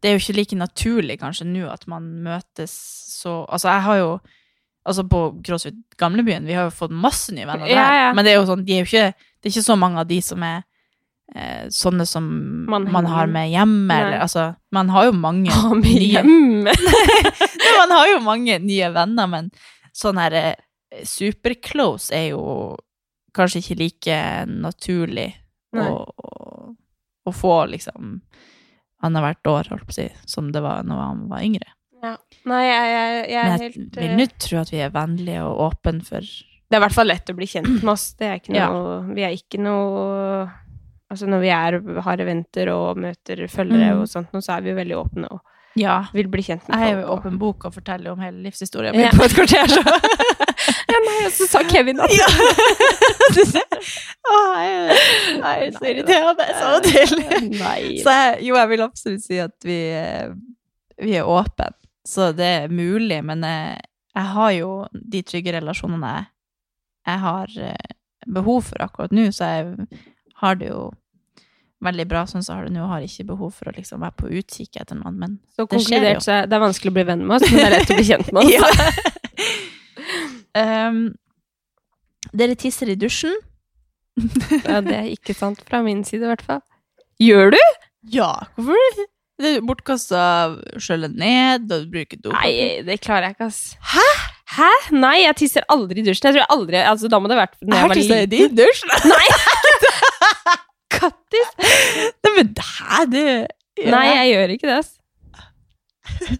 det er jo ikke like naturlig kanskje nå at man møtes så Altså, jeg har jo Altså, på CrossFit Gamlebyen, vi har jo fått masse nye venner der,
Ja, ja.
men det er jo sånn, de er jo ikke Det er ikke så mange av de som er eh, sånne som
Man
man, har med hjemme,
Nei.
eller altså Man har jo mange
Ha med
nye
hjem! [LAUGHS]
man har jo mange nye venner, men sånn her eh, superclose er jo kanskje ikke like naturlig å, å, å få, liksom, annethvert år, holdt på å si, som det var når han var yngre.
Nei, jeg, jeg, jeg er
Men jeg vil
eh,
nå tro at vi er vennlige og åpne for
Det er i hvert fall lett å bli kjent med oss. Er ikke
Ja.
Vi er ikke noe Altså når vi er, har eventer og møter følgere
Mm.
og sånt, nå, så er vi jo veldig åpne og
Ja.
vil bli kjent med
Jeg er jo åpen bok og forteller om hele livshistorien min
Ja.
på et kvarter, så [LAUGHS]
Ja, nei, og så sa Kevin at
Ja. [LAUGHS] Du ser. Åh, jeg, jeg er så irriterende så. [LAUGHS]
Nei.
Så jeg, jo, jeg vil absolutt si at vi, eh, vi er åpne. Så det er mulig, men jeg, jeg har jo de trygge relasjonene jeg, jeg har eh, behov for akkurat nå, så jeg har det jo veldig bra sånn som så har det nå, har ikke behov for å liksom være på utkikk etter noen, men
Så
det skjer jo.
er det er vanskelig å bli venn med oss, men det er lett å bli kjent med [LAUGHS] oss. [LAUGHS]
um, Dere tisser i dusjen?
Ja, det er ikke sant fra min side, i hvert fall. Gjør du?
Ja, hvorfor? Det er bortkasta skjølle ned, og du bruker do.
Nei, det klarer jeg ikke, ass. Hæ? Hæ? Nei, jeg tisser aldri i dusjen. Jeg tror jeg aldri, altså Da må det ha vært når jeg var liten.
din dusj?
Nei! Kattis?
Nei, men hæ, det
Nei, jeg gjør ikke det.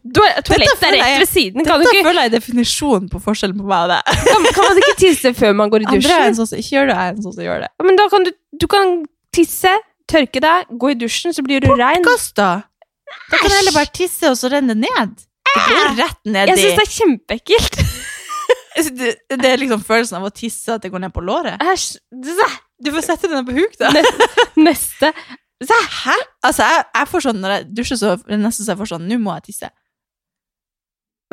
Du, toalettet er rett ved siden. Kan, du
Dette
ikke,
føler jeg er definisjonen på forskjellen på meg og deg. [LAUGHS]
kan, kan man ikke tisse før man går i
Andre er
dusjen?
en sånn som ikke gjør det, jeg er en sånn som gjør det.
Men da kan du, du kan tisse, tørke deg, gå i dusjen, så blir du rein.
Kast da! Da kan jeg heller bare tisse, og så renner det ned. Det går rett ned
Jeg
i
syns det er kjempeekkelt. [LAUGHS]
det, det er liksom følelsen av å tisse at det går ned på låret.
Æsj.
Du får sette den på huk, da. [LAUGHS]
Neste. Zæ.
Hæ? Altså, jeg, jeg får sånn, når jeg dusjer, så nesten så jeg får sånn, nå må jeg tisse.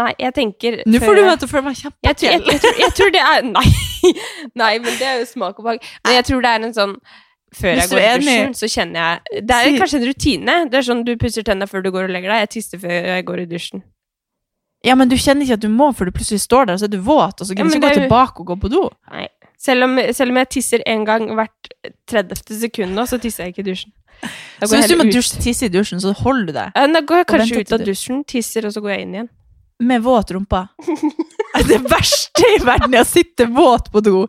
Nei, jeg tenker
Nå får du meg til å føle meg
kjempefjell. jeg, jeg, tror- jeg tror det er [LAUGHS] Nei. Nei, men det er jo smak og behag. Men jeg tror det er en sånn Før jeg går i dusjen, så kjenner jeg Det er kanskje en rutine. Det er sånn du pusser tennene før du går og legger deg. Jeg tisser før jeg går i dusjen.
Ja, men du kjenner ikke at du må, for du plutselig står der, og så er du våt, og så kan du ikke gå tilbake og gå på do.
Nei. Selv om, selv om jeg tisser en gang hvert 30. sekund nå, så tisser jeg ikke i dusjen.
Så hvis du må dusje, tisse i dusjen, så holder du deg
Da går jeg kanskje ut av dusjen, tisser, og så går jeg inn igjen.
med våt rumpa. [LAUGHS] Det verste i verden er å sitte våt på do.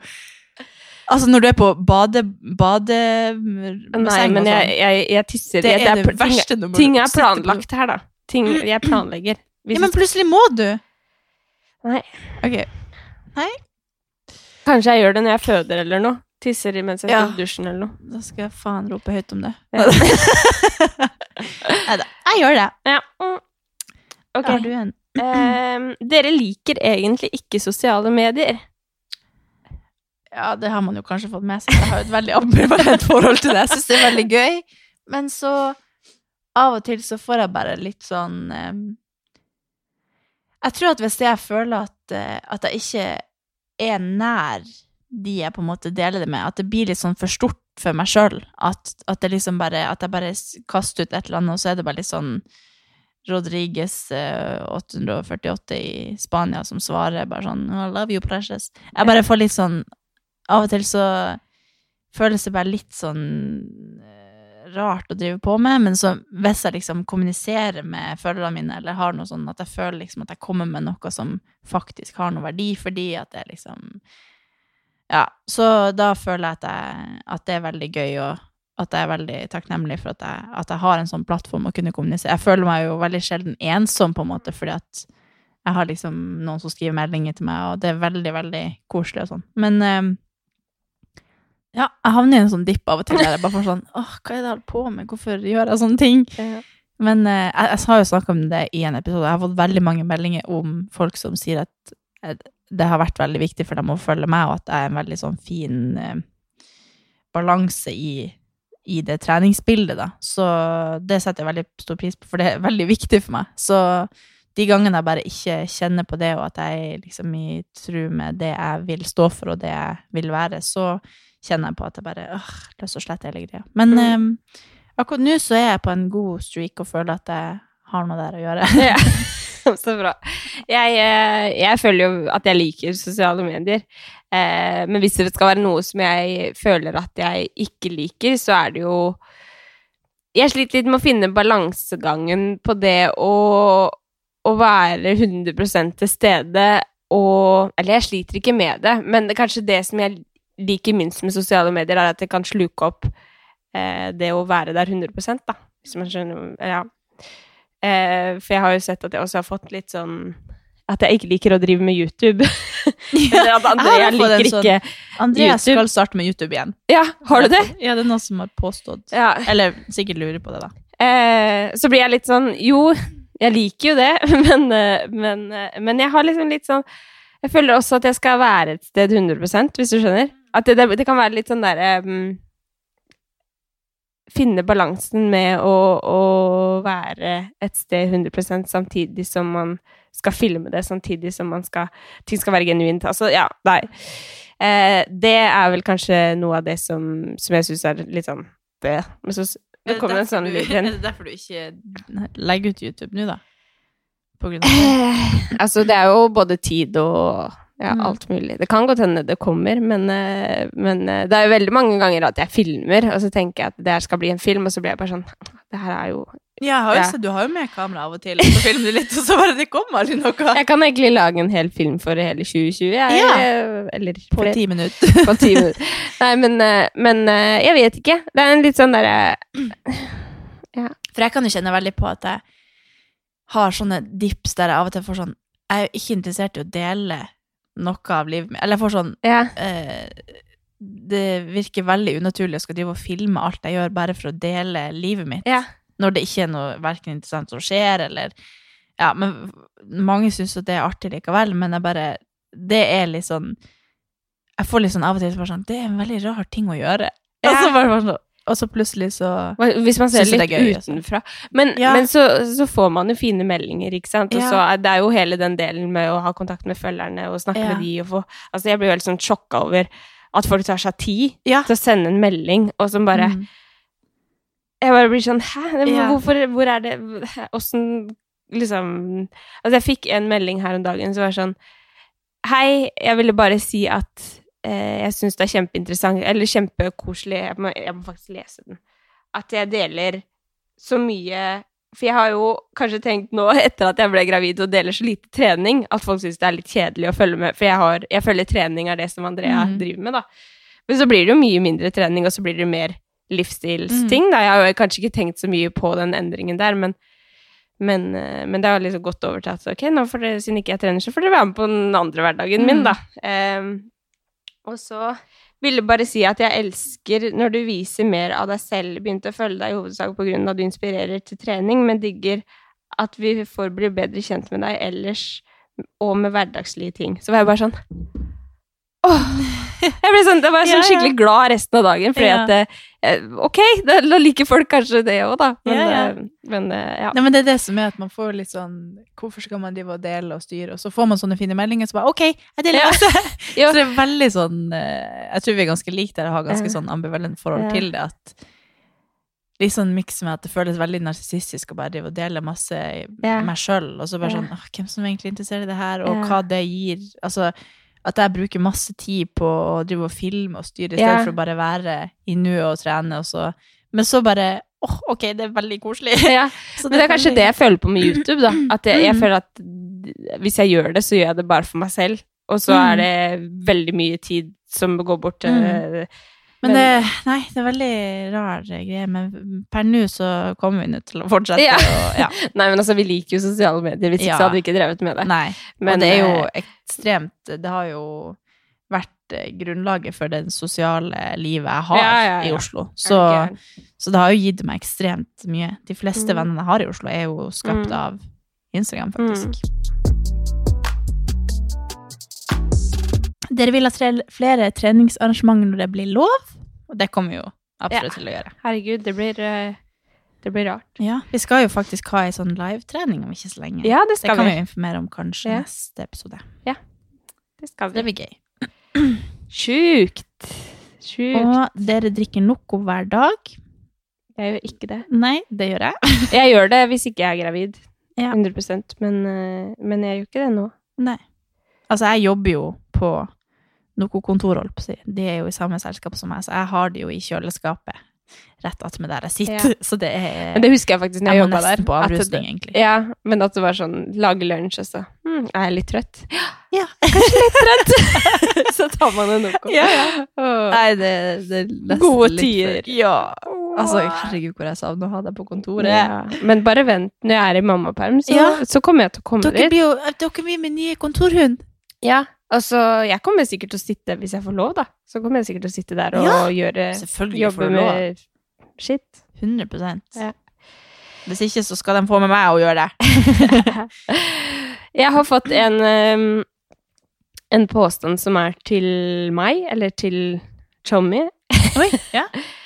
Altså når du er på bade... bade
Nei, men jeg, jeg, jeg tisser
Det er det
ting-
verste når man
Ting er planlagt her, da. Ting jeg planlegger. [CLEARS THROAT]
Ja, men plutselig må du.
Nei.
Ok.
Kanskje jeg gjør det når jeg føder eller noe. Tisser mens jeg
Ja.
står i dusjen eller noe.
Da skal jeg faen rope høyt om det.
Ja. [LAUGHS] [LAUGHS]
Neida, jeg gjør det.
Ja. mm. Ok.
Har du en? [CLEARS THROAT]
Ehm, dere liker egentlig ikke sosiale medier.
Ja, det har man jo kanskje fått med seg. Jeg har jo et veldig ambivalent forhold til det. Jeg syns det er veldig gøy. Men så av og til så får jeg bare litt sånn em, Jeg tror at hvis jeg føler at, eh, at jeg ikke er nær de jeg på en måte deler det med, at det blir litt sånn for stort for meg sjøl, at, at det liksom bare At jeg bare kaster ut et eller annet, og så er det bare litt sånn Rodriguez eh, 848 i Spania som svarer bare sånn I love you, precious. Jeg bare får litt sånn Av og til så føles det bare litt sånn eh, rart å drive på med, men så hvis jeg liksom kommuniserer med følgerne mine, eller har noe sånn at jeg føler liksom at jeg kommer med noe som faktisk har noe verdi, fordi at det liksom Ja, så da føler jeg at, jeg at det er veldig gøy, og at jeg er veldig takknemlig for at jeg, at jeg har en sånn plattform å kunne kommunisere. Jeg føler meg jo veldig sjelden ensom, på en måte, fordi at jeg har liksom noen som skriver meldinger til meg, og det er veldig, veldig koselig og sånn. Men eh, Ja, jeg havner i en sånn dipp av og til der jeg bare får sånn Åh, hva er det jeg holder på med? Hvorfor gjør jeg sånne ting? Men eh, jeg, jeg har jo snakka om det i en episode. Jeg har fått veldig mange meldinger om folk som sier at eh, det har vært veldig viktig for dem å følge meg, og at jeg er en veldig sånn fin eh, balanse i, i det treningsbildet, da. Så det setter jeg veldig stor pris på, for det er veldig viktig for meg. Så de gangene jeg bare ikke kjenner på det, og at jeg liksom i tru med det jeg vil stå for, og det jeg vil være, så kjenner jeg på at jeg bare åh, lyst og å hele greia. Men
Mm.
um, akkurat nå så er jeg på en god streak og føler at jeg har noe der å gjøre. [LAUGHS]
Ja. [LAUGHS] Så bra. Jeg, eh, jeg føler jo at jeg liker sosiale medier. Eh, men hvis det skal være noe som jeg føler at jeg ikke liker, så er det jo Jeg sliter litt med å finne balansegangen på det å, å være 100% til stede og Eller jeg sliter ikke med det, men det, er kanskje det som jeg liker minst med sosiale medier, er at det kan sluke opp eh, det å være der 100% da. Hvis man skjønner Ja. Eh, for jeg har jo sett at jeg også har fått litt sånn At jeg ikke liker å drive med YouTube. [LAUGHS] Eller at Andrea liker
sånn-
ikke
Andrea
YouTube.
skal starte med YouTube igjen.
Ja, har du det?
Ja, det er noen som har påstått.
Ja.
Eller sikkert lurer på det, da.
Eh, så blir jeg litt sånn Jo, jeg liker jo det, [LAUGHS] men, eh, men, eh, men jeg har liksom litt sånn Jeg føler også at jeg skal være et sted 100% hvis du skjønner. At det, det, det kan være litt sånn derre um, Finne balansen med å, å være et sted 100 samtidig som man skal filme det, samtidig som man skal, ting skal være genuint. Altså, ja, nei. Eh, det er vel kanskje noe av det som, som jeg syns er litt sånn det. Men så det kommer en sånn lyd [LAUGHS]
Er det derfor du ikke legger ut YouTube nå, da? På grunn av det?
Eh, altså, det er jo både tid og ja,
Mm.
alt mulig. Det kan godt hende det kommer, men, eh, men eh, det er jo veldig mange ganger at jeg filmer, og så tenker jeg at det her skal bli en film, og så blir jeg bare sånn Det her er jo
Ja, har jo
Ja.
du har jo med kamera av og til, og så filmer du litt, og så bare det kommer aldri noe. [LAUGHS]
Jeg kan egentlig lage en hel film for hele 2020, jeg.
Ja.
eh, Eller
På ti minutter.
på ti [LAUGHS] minutter. Nei, men, men jeg vet ikke. Det er en litt sånn derre
For jeg kan jo kjenne veldig på at jeg har sånne dips der jeg av og til får sånn Jeg er jo ikke interessert i å dele noe av livet mitt. Eller jeg får sånn
Ja.
eh, Det virker veldig unaturlig å skal drive og filme alt jeg gjør, bare for å dele livet mitt.
ja.
Når det ikke er noe verken interessant som skjer, eller Ja, men mange syns jo det er artig likevel, men jeg bare Det er litt sånn Jeg får litt sånn av og til bare sånn Det er en veldig rar ting å gjøre.
Ja. [LAUGHS]
Og, så bare, bare sånn, og så plutselig så
Hvis man ser litt
gøy, altså.
utenfra. Men,
Ja.
men så, så får man jo fine meldinger, ikke sant. Og
Ja.
så er det jo hele den delen med å ha kontakt med følgerne og snakke
Ja.
med de og få Altså, jeg blir jo helt sånn sjokka over at folk tar seg tid til å sende en melding, og som bare
Mm.
Jeg bare blir sånn Hæ? Hvorfor Hvor er det Åssen Liksom Altså, jeg fikk en melding her om dagen som var sånn Hei, jeg ville bare si at jeg syns det er kjempeinteressant, eller kjempekoselig jeg må, jeg må faktisk lese den. At jeg deler så mye For jeg har jo kanskje tenkt nå, [LAUGHS] etter at jeg ble gravid og deler så lite trening, at folk syns det er litt kjedelig å følge med. For jeg, har, jeg føler trening er det som Andrea
mm.
driver med, da. Men så blir det jo mye mindre trening, og så blir det mer livsstilsting. Da. Jeg har jo kanskje ikke tenkt så mye på den endringen der, men, men, eh, men det har liksom gått over til at ok, nå får dere, siden ikke jeg trener, så får dere være med på den andre hverdagen min,
Mm.
da. Ehm, og så ville bare si at jeg elsker når du viser mer av deg selv. Begynte å følge deg i hovedsak av at du inspirerer til trening, men digger at vi får bli bedre kjent med deg ellers og med hverdagslige ting. Så var jeg bare sånn Åh! Jeg ble sånn, jeg var sånn skikkelig glad resten av dagen, fordi at eh, Ok, da liker folk kanskje det òg, da. Men,
Ja, ja.
eh, men eh, ja.
Nei, men det er det som er at man får litt sånn Hvorfor skal man drive og dele og styre? Og så får man sånne fine meldinger, så bare OK, jeg deler også! [LAUGHS]
Ja.
Så det er veldig sånn eh, Jeg tror vi er ganske like der og har ganske sånn ambivalent forhold til det. At Litt sånn miks med at det føles veldig narsissistisk å bare drive og dele masse i meg sjøl, og så bare sånn Hvem som egentlig interesserer det her, og hva det gir? Altså at jeg bruker masse tid på å drive og filme og styre, i stedet for å bare være i nuet og trene, og så Men så bare åh, OK, det er veldig koselig.
ja. [LAUGHS]
Så
Men det er kanskje
veldig-
det jeg føler på med YouTube, da. [CLEARS THROAT] At jeg, jeg føler at hvis jeg gjør det, så gjør jeg det bare for meg selv. Og så
Mm.
er det veldig mye tid som går bort til
Mm. Men det, nei, det er veldig rar greie. Men per nå så kommer vi nå til å fortsette.
Ja.
Og, ja. [LAUGHS]
Nei, men altså, vi liker jo sosiale medier. Hvis ikke
Ja.
så hadde vi ikke drevet med det.
Nei.
Men,
og det er jo
eh,
ekstremt Det har jo vært eh, grunnlaget for det sosiale livet jeg har
Ja,
i. Oslo. Så,
okay.
så det har jo gitt meg ekstremt mye. De fleste
Mm.
vennene jeg har i Oslo, er jo skapt
Mm.
av Instagram, faktisk. Dere vil ha tre, flere treningsarrangementer når det blir lov, og det kommer vi jo absolutt til å gjøre.
Herregud, det blir, eh, det blir rart.
Ja, Vi skal jo faktisk ha ei sånn livetrening om ikke så lenge.
Ja, det skal det
kan vi
vi.
jo informere om kanskje
Ja.
neste episode.
Ja, Det skal vi.
Det blir gøy. [CLEARS THROAT]
Sjukt. Sjukt.
Og dere drikker Noco hver dag.
Jeg gjør ikke det.
Nei, det gjør jeg. [LAUGHS]
Jeg gjør det hvis ikke jeg er gravid.
Ja.
100% men, eh, men jeg gjør ikke det nå.
Nei. Altså, jeg jobber jo på noe kontor, holdt på å si. De er jo i samme selskap som meg, så jeg har det jo i kjøleskapet rett attmed der jeg sitter. [LAUGHS] Så det er
Men det husker jeg faktisk når
Jeg
jeg, jobba der.
på avrusning, egentlig.
Ja, men at det var sånn lage lunsj og så hm, Er jeg litt trøtt? [GASPS]
Ja. Kanskje litt trøtt. [LAUGHS]
så tar man en Noco.
Ja, ja. Nei, det, det er
Gode tider.
for- Ja. Altså, herregud, hvor jeg savner å ha deg på kontoret.
Ja. Men bare vent, når jeg er i mammaperm, så,
Ja.
så kommer jeg til å komme
Dere
dit.
blir jo dere blir min nye kontorhund.
Ja, altså, jeg kommer sikkert til å sitte, hvis jeg får lov, da, så kommer jeg sikkert til å sitte der og gjøre Jobbe med shit.
100
Ja.
Hvis ikke, så skal de få med meg å gjøre det. [LAUGHS]
jeg har fått en um, en påstand som er til meg, eller til Chommy, [LAUGHS]
Oi, ja.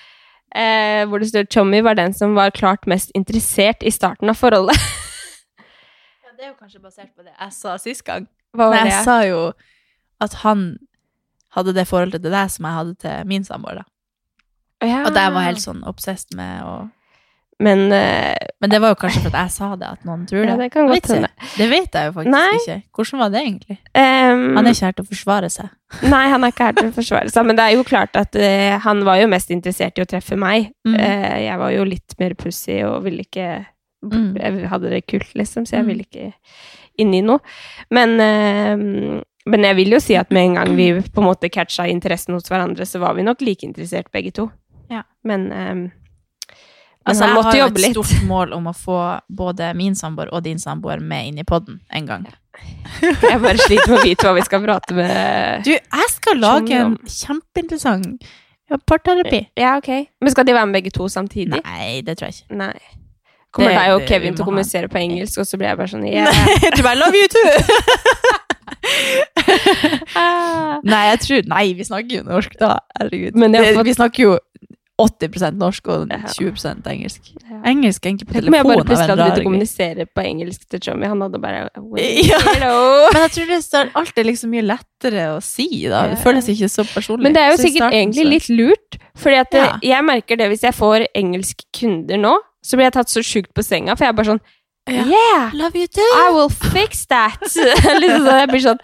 [LAUGHS]
eh, hvor det står Chommy var den som var klart mest interessert i starten av forholdet.
ja, det er jo kanskje basert på det jeg sa sist gang.
Hva var
Nei,
det?
jeg sa jo at han hadde det forholdet til deg som jeg hadde til min samboer. da.
Ja.
At jeg var helt sånn obsessed med å
Men uh,
Men det var jo kanskje fordi jeg sa det, at noen tror det.
ja, det kan godt hende.
Det vet jeg jo faktisk
Nei.
ikke. Hvordan var det egentlig?
Um,
Han er ikke her til å forsvare seg. [LAUGHS]
Nei, han er ikke her til å forsvare seg, men det er jo klart at uh, han var jo mest interessert i å treffe meg.
Mm.
Uh, jeg var jo litt mer pussy og ville ikke
Mm.
Jeg hadde det kult, liksom, så jeg
Mm.
ville ikke inn i noe. Men, eh, men jeg vil jo si at med en gang vi på en måte catcha interessen hos hverandre, så var vi nok like interessert begge to.
Ja.
Men, eh, men
Altså,
han
jeg
måtte
har jo
jobbe
et stort mål om å få både min samboer og din samboer med inn i podden en gang. [LAUGHS]
Jeg bare sliter med å vite hva vi skal prate med
Du, jeg skal lage en kjempeinteressant parterapi.
Ja, ok. Men skal de være med begge to samtidig?
Nei, det tror jeg ikke.
Nei. Kommer deg og Kevin til å kommunisere på engelsk, og så blir jeg bare sånn yeah. [LAUGHS]
du bare love you too! [LAUGHS] Nei, jeg tror Nei, vi snakker jo norsk, da. Herregud.
Fått-
Vi snakker jo 80 norsk og
Ja.
20 engelsk.
Ja.
Engelsk egentlig på
telefonen. Men jeg bare
er
plutselig hadde begynt å kommunisere på engelsk til Chommy. Han hadde bare
Ja. [LAUGHS] Men jeg tror det er alltid liksom mye lettere å si, da. Det føles ikke så personlig.
Men det er jo sikkert egentlig litt lurt. Fordi at
Ja.
jeg merker det hvis jeg får engelske kunder nå, så blir jeg tatt så sjukt på senga, for jeg er bare sånn Yeah!
Love you too!
I will fix that! [LAUGHS] [LAUGHS] liksom sånn, jeg blir sånn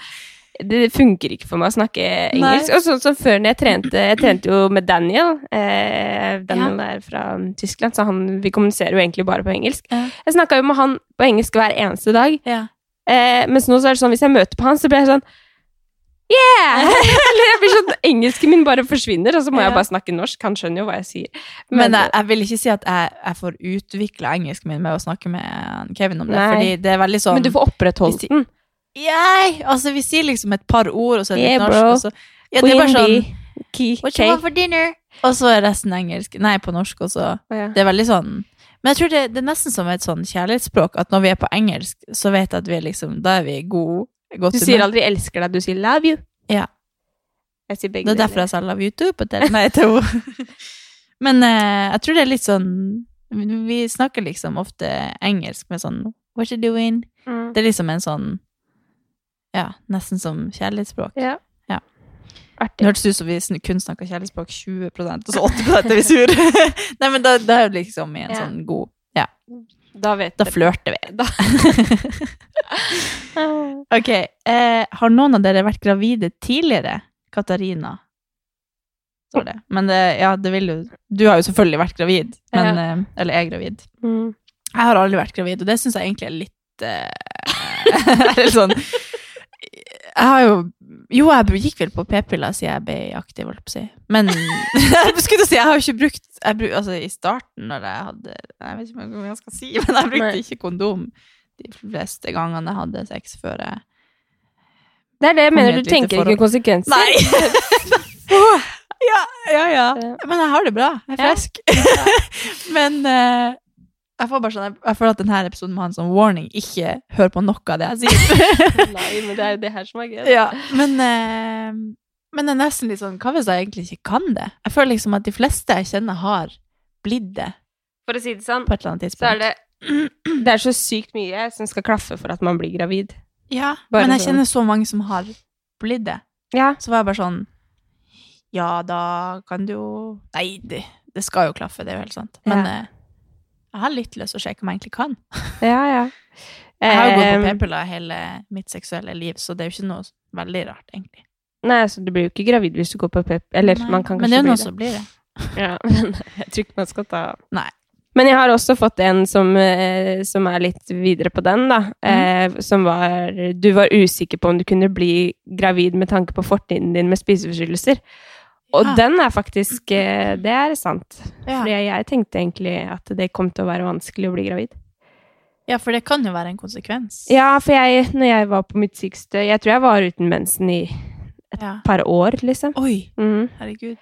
det funker ikke for meg å snakke engelsk. Og sånn som før når jeg trente Jeg trente jo med Daniel. Eh, Daniel er fra Tyskland, så han, vi kommuniserer jo egentlig bare på engelsk.
Ja.
Jeg snakka jo med han på engelsk hver eneste dag.
Ja.
Eh, mens nå så er det sånn, hvis jeg møter på han, så blir jeg sånn Yeah! [LAUGHS] Eller jeg blir sånn, Engelsken min bare forsvinner, og så må
Ja.
jeg bare snakke norsk. Han skjønner jo hva jeg sier.
Men jeg, jeg vil ikke si at jeg, jeg får utvikla engelsken min med å snakke med Kevin om det,
Nei.
fordi det er veldig sånn
men du får opprettholdt den.
Yeah! Altså, vi sier liksom et par ord, og så er det
Yeah,
norsk, og så Ja, det er bare sånn What you want for dinner? Og så er resten engelsk. Nei, på norsk også.
Oh, ja.
Det er veldig sånn Men jeg tror det, det er nesten som et sånn kjærlighetsspråk, at når vi er på engelsk, så vet jeg at vi er liksom Da er vi gode. Godt
Du sier aldri 'elsker deg', du sier 'love you'.
Ja.
Jeg sier begge
Det er derfor jeg sa love you too på tele. [LAUGHS] Nei, til [LAUGHS] henne. Men eh, jeg tror det er litt sånn Vi snakker liksom ofte engelsk med sånn What you doing?
Mm.
Det er liksom en sånn Ja, nesten som kjærlighetsspråk.
Ja.
Ja. Det hørtes ut som vi kun snakka kjærlighetsspråk 20 og så 80 er vi sur. [LAUGHS] Nei, men da, da er det liksom i en
Ja.
sånn god
Da vet
Da flørter vi.
Da. [LAUGHS]
Ok. Eh, har noen av dere vært gravide tidligere? Katarina. Står det. Men det, ja, det vil jo Du har jo selvfølgelig vært gravid. Men, eh, eller er gravid.
Mm.
Jeg har aldri vært gravid, og det syns jeg egentlig er litt eh, [LAUGHS] er litt sånn Jeg har jo Jo, jeg gikk vel på p-piller siden jeg ble aktiv, holdt på å si. Men [LAUGHS] jeg skulle si, jeg har jo ikke brukt bruk, Altså, i starten, når jeg hadde Jeg vet ikke hva jeg skal si, [LAUGHS] men jeg brukte ikke kondom de fleste gangene jeg hadde sex før jeg
Det er det jeg mener, du tenker
forhold.
ikke konsekvenser.
Nei! [LAUGHS] ja, ja, ja. Men jeg har det bra. Jeg er
Ja.
Men eh, jeg får bare sånn, jeg, føler at denne episoden må ha en sånn warning. Ikke hør på noe av det jeg sier. [LAUGHS]
Nei, men det er det her som er gøy.
ja, men, eh, men det er nesten litt sånn, hva hvis jeg egentlig ikke kan det? Jeg føler liksom at de fleste jeg kjenner har blitt det
For å si det sånn,
på et eller annet tidspunkt.
så er det [CLEARS THROAT] Det er så sykt mye som skal klaffe for at man blir gravid.
Ja,
Bare
men jeg
sånn.
kjenner så mange som har blitt det.
Ja.
Så var jeg bare sånn Ja, da kan du jo Nei, det, det skal jo klaffe, det er jo helt sant. Men
Ja.
eh, jeg har litt lyst til å sjekke om jeg egentlig kan.
Ja, ja.
Jeg har jo gått på p-piller hele mitt seksuelle liv, så det er jo ikke noe veldig rart, egentlig.
Nei, altså, du blir jo ikke gravid hvis du går på pep... Eller
Nei,
man kan
men det er jo
bli
noen som blir det.
Ja, [LAUGHS] men jeg tror ikke man skal ta
Nei.
Men jeg har også fått en som, eh, som er litt videre på den, da. Eh, som var Du var usikker på om du kunne bli gravid med tanke på fortiden din med spiseforstyrrelser. Og
ah.
den er faktisk eh, Det er sant.
Ja.
For jeg tenkte egentlig at det kom til å være vanskelig å bli gravid.
ja, for det kan jo være en konsekvens.
Ja, for jeg, når jeg var på mitt sykeste Jeg tror jeg var uten mensen i et
Ja.
par år, liksom.
Oi,
Mm.
herregud.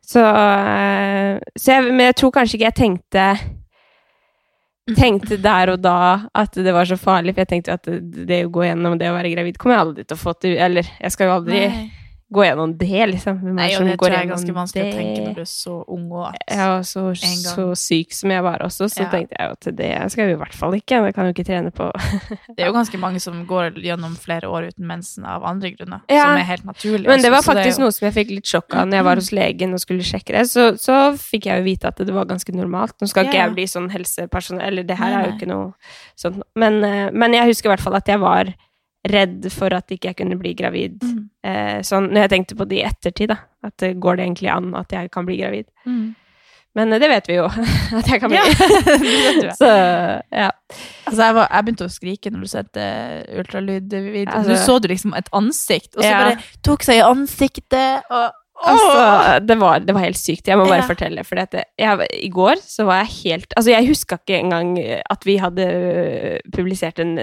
Så, eh, så jeg, Men jeg tror kanskje ikke jeg tenkte Tenkte der og da at det var så farlig, for jeg tenkte at det, det å gå gjennom det å være gravid kommer jeg aldri til å få til Eller jeg skal jo aldri
Nei,
gå gjennom det, liksom.
Nei
det
og det tror jeg er ganske vanskelig å tenke når du er så ung og at
Ja, og så, så syk som jeg var også, så
Ja.
tenkte jeg jo at det skal vi i hvert fall ikke. Det kan jo ikke trene på [LAUGHS]
Det er jo ganske mange som går gjennom flere år uten mensen av andre grunner,
Ja.
som er helt naturlig.
Men det var
også, faktisk
faktisk
jo-
noe som jeg fikk litt sjokk av når jeg var hos legen og skulle sjekke det. Så, så fikk jeg jo vite at det var ganske normalt. Nå skal ikke
Ja.
jeg bli sånn helsepersonell, eller det her
Nei,
er jo ikke noe sånt. Men, eh, men jeg husker i hvert fall at jeg var redd for at ikke jeg kunne bli gravid.
Mm.
Eh, sånn, når jeg tenkte på det i ettertid, da. At eh, går det egentlig an at jeg kan bli gravid?
Mm.
Men eh, det vet vi jo, [LAUGHS] at jeg kan bli.
Ja, [LAUGHS] du. [LAUGHS]
Så ja.
Altså, jeg, var, jeg begynte å skrike når du sendte ultralydvideo.
Altså-
Nå så du liksom et ansikt, og så
Ja.
bare tok seg i ansiktet, og
Altså, det var, det var helt sykt. Jeg må bare
Ja.
fortelle. For I går så var jeg helt Altså, jeg huska ikke engang at vi hadde publisert en,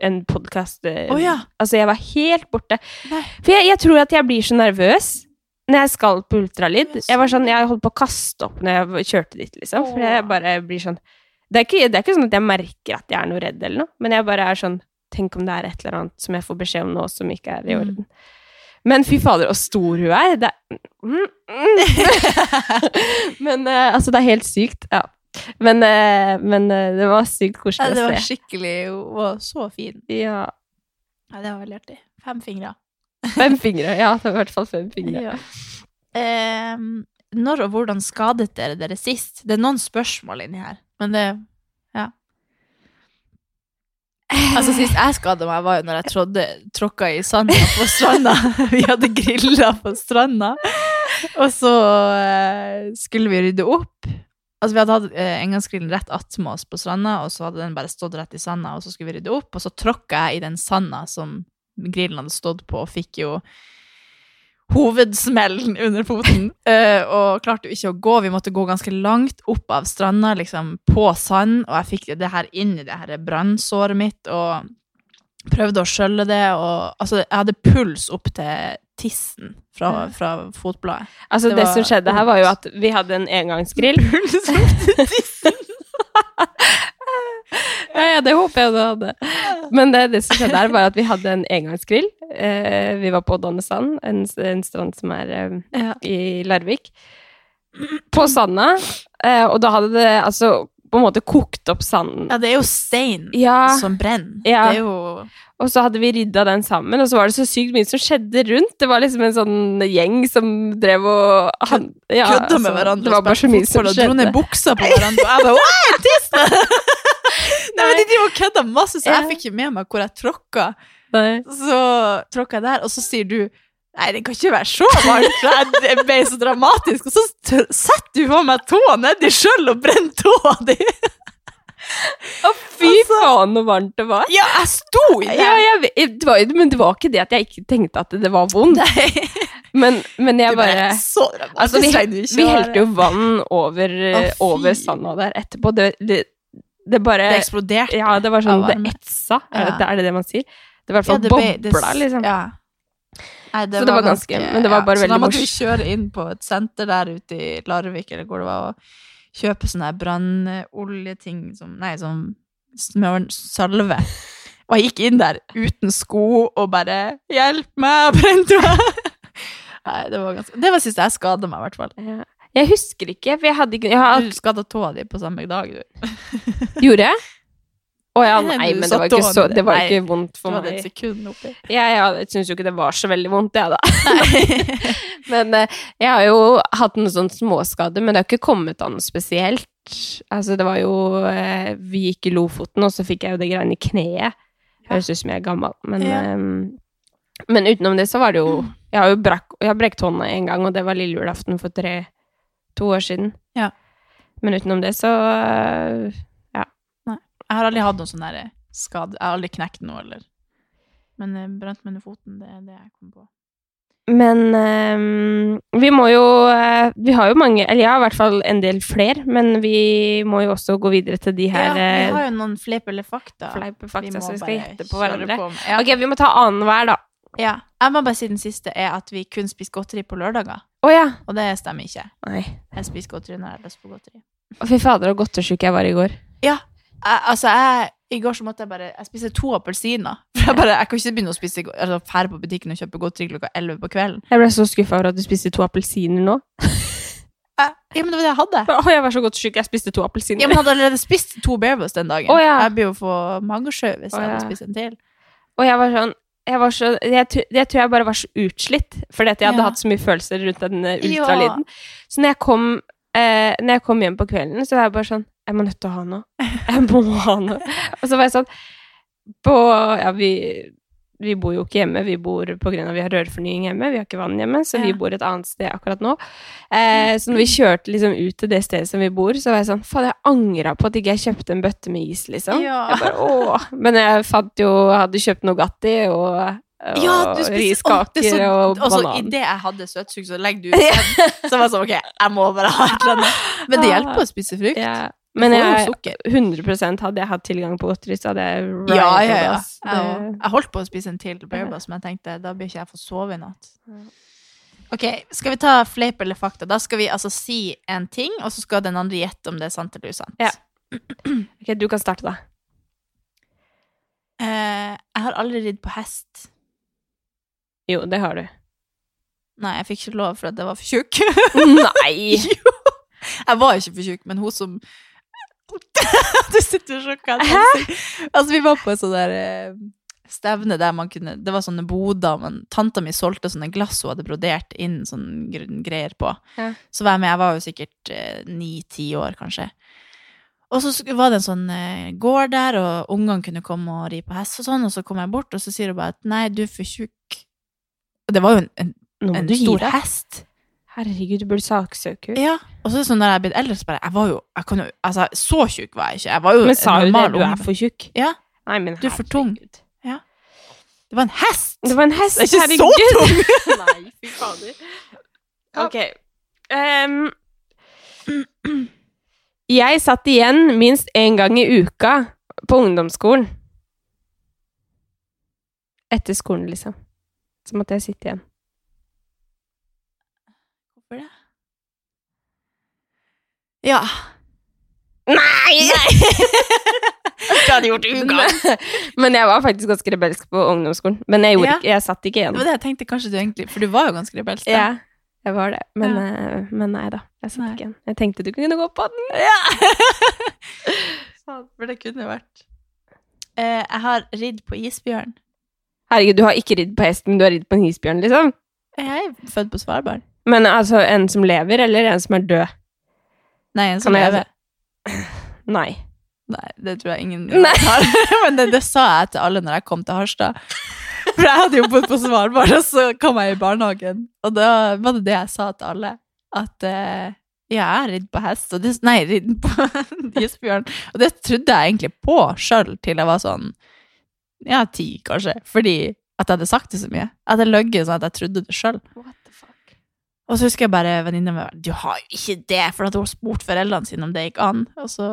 en podkast.
oh, ja.
Altså, jeg var helt borte.
Nei.
For jeg, jeg tror at jeg blir så nervøs når jeg skal på ultralyd. Jeg var sånn, jeg holdt på å kaste opp når jeg kjørte dit, liksom. For jeg bare blir sånn det er, ikke, det er ikke sånn at jeg merker at jeg er noe redd eller noe, men jeg bare er sånn Tenk om det er et eller annet som jeg får beskjed om nå som ikke er i
Mm.
orden. Men fy fader, så stor hun er. Det er mm, mm. [LAUGHS] [LAUGHS] Men uh, altså, det er helt sykt. Ja. Men, eh, men eh, det var sykt
Ja,
koselig
det var skikkelig Hun var så fin.
Ja.
Ja, det var veldig artig. Fem fingre.
Fem [LAUGHS] fingre. Ja, det var i hvert fall fem fingre.
Ja. Ehm, når og hvordan skadet dere dere sist? Det er noen spørsmål inni her, men det Ja. Altså, sist jeg skada meg, var jo når jeg trådde, tråkka i sanda på stranda. [LAUGHS] Vi hadde grilla på stranda, og så eh, skulle vi rydde opp. Altså, vi hadde hatt eh, engangsgrillen rett attmed oss på stranda, og så hadde den bare stått rett i sanda, og så skulle vi rydde opp, og så tråkka jeg i den sanda som grillen hadde stått på, og fikk jo hovedsmellen under foten, [LAUGHS] eh, og klarte jo ikke å gå. Vi måtte gå ganske langt opp av stranda, liksom på sand, og jeg fikk det her inn i det her brannsåret mitt, og prøvde å skjølle det, og altså, jeg hadde puls opp til tissen fra, fra fotbladet.
Altså,
Det
det, som skjedde her, var jo at vi hadde en engangsgrill. [LAUGHS] [LAUGHS]
Tissen!
Ja, ja, det håper jeg du hadde. Men det, det som skjedde her, var at vi hadde en engangsgrill. Eh, vi var på Donnesand, en, en strand som er eh,
Ja.
i Larvik. På sanda. Eh, og da hadde det altså på en måte kokt opp sanden.
Ja, det er jo stein
Ja,
som brenner.
Ja.
Det er jo
og så hadde vi rydda den sammen, og så var det så sykt mye som skjedde rundt. Det var liksom en sånn gjeng som drev og han, ja,
kødda med
altså,
hverandre
Det var bare så mye som
og dro ned buksa på hverandre. Og jeg bare «Åh, [LAUGHS] tiss!» [LAUGHS] Nei, men De driver og kødder masse, så jeg fikk ikke med meg hvor jeg tråkka. Så tråkka jeg der, og så sier du Nei, det kan ikke være så varmt, det ble så dramatisk. Og så setter du på meg tåa nedi sjøl og brenner tåa di!
Å, fy faen, så varmt det var.
Ja, jeg sto i det!
Ja, jeg, det var, men det var ikke det at jeg ikke tenkte at det var vondt. Men, men jeg
det
bare. Altså, vi, vi helte jo vann over,
Å,
over sanda der etterpå. Det, det, det bare
Det eksploderte.
Ja, det var sånn Det etsa.
Ja.
det, er det det man sier? Det var i hvert fall
Ja, det
bobla, liksom.
Ja. Nei,
Så det var ganske- men det var bare
så
veldig
da måtte vi kjøre inn på et senter der ute i Larvik, eller hvor det var, og kjøpe sånne brannoljeting som Nei, sånn smørsalve. Og jeg gikk inn der uten sko og bare 'Hjelp meg!' og brente meg. [LAUGHS] Nei, det var ganske Det var sist jeg skada meg, i hvert fall.
Ja. Jeg husker ikke, for jeg hadde ikke jeg har,
Du skada tåa di på samme dag, du.
Gjorde jeg? Å ja, [LAUGHS]
Nei,
men det var ikke, så,
det.
var ikke vondt
Du
for
hadde et
meg.
sekund oppi.
Ja, jeg syns jo ikke det var så veldig vondt, jeg, da. [LAUGHS] Men eh, jeg har jo hatt en sånn småskade, men det har ikke kommet an spesielt. Altså, det var jo eh, Vi gikk i Lofoten, og så fikk jeg jo det greiene i kneet. Høres ut som jeg er gammel, men
Ja.
um, Men utenom det så var det jo Jeg har jo brak, jeg har brekt hånda en gang, og det var lille julaften for tre to år siden.
Ja.
Men utenom det så eh,
Jeg har aldri hatt noen sånn der skade. Jeg har aldri knekt noe, eller Men jeg brant meg under foten, det er det jeg kom på.
Men eh, vi må jo eh, Vi har jo mange Eller jeg har i hvert fall en del fler, men vi må jo også gå videre til de her
ja, vi
eh,
har jo noen fleip eller fakta.
fleip fakta,
vi
så vi skal gjette på hverandre.
på med. Ja.
Ok, vi må ta annenhver, da.
ja. Jeg må bare si den siste er at vi kun spiser godteri på lørdager.
Oh, ja.
Og det stemmer ikke.
Nei.
Jeg spiser godteri når jeg har lyst på godteri.
Å, Fy fader, så godtersjuk jeg var i går.
Jeg, altså, jeg I går så måtte jeg bare Jeg spiste to appelsiner. [LAUGHS] For jeg bare, jeg kan ikke begynne å spise Altså, fære på butikken og kjøpe godteri klokka 11 på kvelden.
Jeg ble så skuffa over at du spiste to appelsiner nå.
Ja, men det var det jeg hadde.
Å, jeg var så godt syk. jeg spiste to appelsiner.
Ja, men jeg hadde allerede spist to Bearbows den dagen.
Å, ja.
Jeg blir jo for magesjø hvis jeg hadde spist en til.
Og jeg var sånn jeg, var så, jeg, jeg tror jeg bare var så utslitt, fordi at jeg hadde
Ja.
hatt så mye følelser rundt den ultralyden. Ja. Så når jeg, kom, eh, når jeg kom hjem på kvelden, så var jeg bare sånn Jeg må nødt til å ha noe. Jeg må ha noe. Og så var jeg sånn På Ja, vi, vi bor jo ikke hjemme, vi bor på grunn av vi har rørfornying hjemme, vi har ikke vann hjemme, så vi bor et annet sted akkurat nå. Eh, så når vi kjørte liksom ut til det stedet som vi bor, så var jeg sånn Faen, jeg angra på at ikke jeg kjøpte en bøtte med is, liksom.
Ja.
Jeg bare, åh. Men jeg fant jo Hadde kjøpt Nogatti og, og
Ja, du spiser-
riskaker
er så-
og
Og så
banan.
idet jeg hadde søtsug, så legger du [LAUGHS] ut den. Så var jeg sånn, ok, jeg må bare ha et eller annet. Men det hjelper å spise frukt.
Ja. Men jeg, 100% hadde jeg hatt tilgang på godteri, så hadde jeg
Ja, ja, ja. Jeg, jeg holdt på å spise en til Bearbows, men jeg tenkte da blir ikke jeg få sove i natt. Ok, Skal vi ta fleip eller fakta? Da skal vi altså si en ting, og så skal den andre gjette om det er sant eller usant.
Ja. Ok, du kan starte, da.
Uh, jeg har aldri ridd på hest.
Jo, det har du.
Nei, jeg fikk ikke lov for at jeg var for tjukk. [LAUGHS]
Nei! [LAUGHS]
jo! Jeg var ikke for tjukk, men hun som [LAUGHS] Du sitter og sjokker. Altså, vi var på et sånt der eh, stevne der man kunne Det var sånne boder, men tanta mi solgte sånne glass hun hadde brodert inn sånne greier på.
Ja.
Så var jeg med. Jeg var jo sikkert ni-ti år, kanskje. Og så var det en sånn eh, gård der, og ungene kunne komme og ri på hest og sånn, og så kom jeg bort, og så sier hun bare at nei, du er for tjukk. Og det var jo en, en, en stor hest.
Herregud, du burde saksøke henne.
Ja, og så er det sånn når jeg er blitt eldre, så bare Jeg var jo jeg kan jo, Altså, så tjukk var jeg ikke. Jeg var jo
Men sa du det? Du er for tjukk?
Ja.
Nei, men
Du er for tung.
Ja.
Det var en hest!
Det var en hest,
Det er ikke så
tung! [LAUGHS] Nei, fy fader. Ok. Um, jeg satt igjen minst én gang i uka på ungdomsskolen. Etter skolen, liksom. Så måtte jeg sitte igjen.
Hvorfor det? Ja.
Nei!
Hva [LAUGHS] hadde gjort
Men, men jeg var faktisk ganske rebelsk på ungdomsskolen. Men jeg, gjorde
Ja.
ikke, jeg satt ikke igjen.
Det var det jeg tenkte kanskje du egentlig For du var jo ganske rebelsk. da.
Ja, jeg var det. Men,
Ja.
eh, men nei da. Jeg satt
Nei.
ikke igjen. Jeg tenkte du kunne gå på den.
Ja. [LAUGHS] For det kunne vært eh, Jeg har ridd på isbjørn.
Herregud, du har ikke ridd på hest, men du har ridd på en isbjørn, liksom.
Jeg er født på Svalbard.
Men altså, en som lever, eller en som er død?
Nei, en som
Kan jeg-
lever. [LAUGHS]
Nei.
Nei, det tror jeg ingen har. [LAUGHS] Men det, det sa jeg til alle når jeg kom til Harstad. For jeg hadde jo bodd på Svalbard, og så kom jeg i barnehagen. Og da var det det jeg sa til alle. At uh, ja, jeg har ridd på hest. Og det, nei, ridd på [LAUGHS] isbjørn. Og det trodde jeg egentlig på sjøl til jeg var sånn ja, ti, kanskje. Fordi at jeg hadde sagt det så mye. At Jeg løy sånn at jeg trodde det sjøl. Og så husker jeg bare venninna mi Du har jo ikke det! For at hun har spurt foreldrene sine om det gikk an. Og så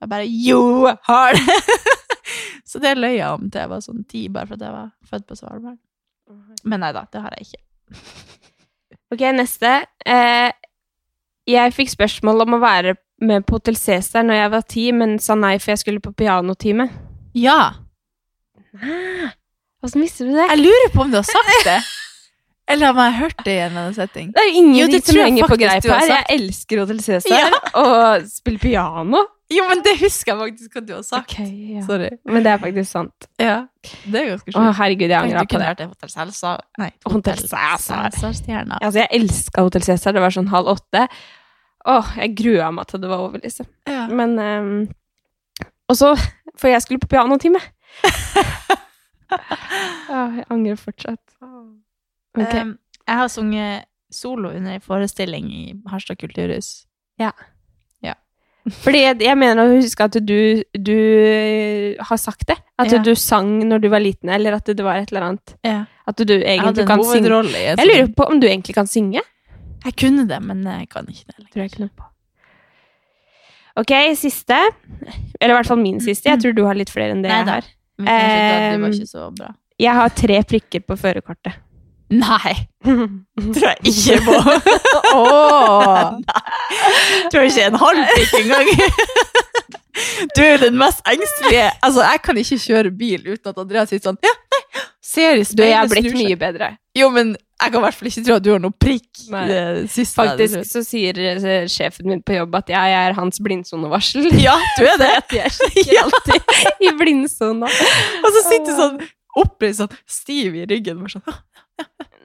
jeg bare Jo, jeg har det! [LAUGHS] Så det løy jeg om til jeg var sånn ti, bare for at jeg var født på Svalbard. Men nei da, det har jeg ikke. [LAUGHS]
Ok, neste. Eh, jeg fikk spørsmål om å være med på Hotell Cæsar når jeg var ti, men sa nei for jeg skulle på pianotime.
Ja.
Åssen visste du det?
Jeg lurer på om du har sagt det. [LAUGHS] Eller har jeg hørt det i en annen setting?
Det er jo ingen
Jo, det
som henger på greip her. Jeg elsker Hotel Cæsar
Ja.
og spiller piano.
Jo, men det husker jeg faktisk hva du har sagt.
Okay, ja.
Sorry.
Men det er faktisk sant.
Ja, det er ganske
Å, herregud, jeg angrer på
kunne
det.
Hotel Cæsar. Nei,
Hotell Cæsar. Altså, jeg elska Hotel Cæsar. Det var sånn halv åtte. Åh, jeg grua meg til det var over, liksom.
Ja.
Men um, Og så For jeg skulle på pianotime. [LAUGHS] Åh, jeg angrer fortsatt. Ok.
Um, jeg har sunget solo under en forestilling i Harstad kulturhus. [LAUGHS]
Fordi jeg, jeg mener å huske at du, du har sagt det. At
Ja.
du sang når du var liten, eller at det var et eller annet.
Ja.
At du
Jeg
egentlig kan synge.
i
Jeg lurer på om du egentlig kan synge.
Jeg kunne det, men jeg kan ikke det lenger.
Tror jeg ikke noe på. Ok, siste. Eller i hvert fall min siste. Jeg tror du har litt flere enn det
Nei
jeg
da.
har.
Det var
Um,
ikke så bra.
Jeg har tre prikker på førerkortet. [LAUGHS] [LAUGHS]
Nei, tror jeg ikke på. Nei. Tror ikke en halv prikk engang. [LAUGHS] Du er den mest engstelige. Altså, jeg kan ikke kjøre bil uten at Andreas sier sånn Ja, nei, ser i
Du, jeg har blitt mye bedre.
Jo, men jeg kan i hvert fall ikke tro at du har noe prikk.
Nei.
siste
Faktisk så sier eh, sjefen min på jobb at jeg er hans blindsonevarsel.
Ja, du er det.
jeg er ikke alltid i blindsona.
Og så sitter sånn oppreist, sånn stiv i ryggen. Bare sånn, «Åh,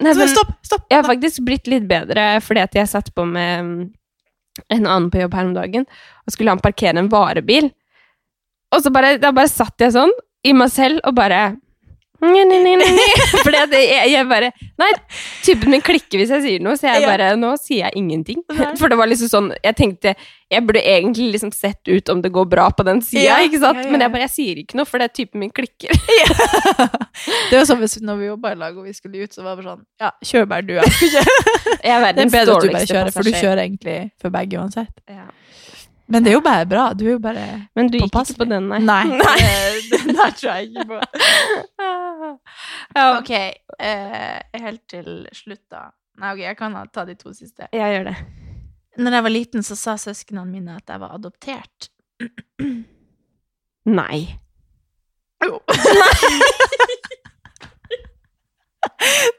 Nei, men
stopp, stopp!
jeg har faktisk blitt litt bedre fordi at jeg satt på med mm, en annen på jobb her om dagen, og skulle han parkere en varebil. Og så bare, da bare satt jeg sånn i meg selv og bare Nei. [LAUGHS] Fordi at jeg, jeg bare Nei, typen min klikker hvis jeg sier noe, så jeg bare Nå sier jeg ingenting. [LAUGHS] For det var liksom sånn Jeg tenkte Jeg burde egentlig liksom sett ut om det går bra på den sida,
Ja,
ikke sant?
ja, ja.
Men jeg bare Jeg sier ikke noe, for det er typen min klikker. [LAUGHS]
Det var sånn hvis når vi jobba i lag og vi skulle ut, så var det bare sånn Ja, kjør bare du. Jeg skal ikke
er
Det er bedre at du bare kjører, for du kjører egentlig for begge uansett.
Ja.
Men det er jo bare bra. Du er jo bare
Men du gikk
Påpasselig.
ikke på den, nei.
Nei, [LAUGHS] nei. [LAUGHS] den der tror jeg ikke på. [LAUGHS]
ja,
Ok, eh, helt til slutt, da. Nei, ok, jeg kan ta de to siste.
jeg gjør det.
Når jeg var liten, så sa søsknene mine at jeg var adoptert. [CLEARS THROAT]
Nei.
Jo.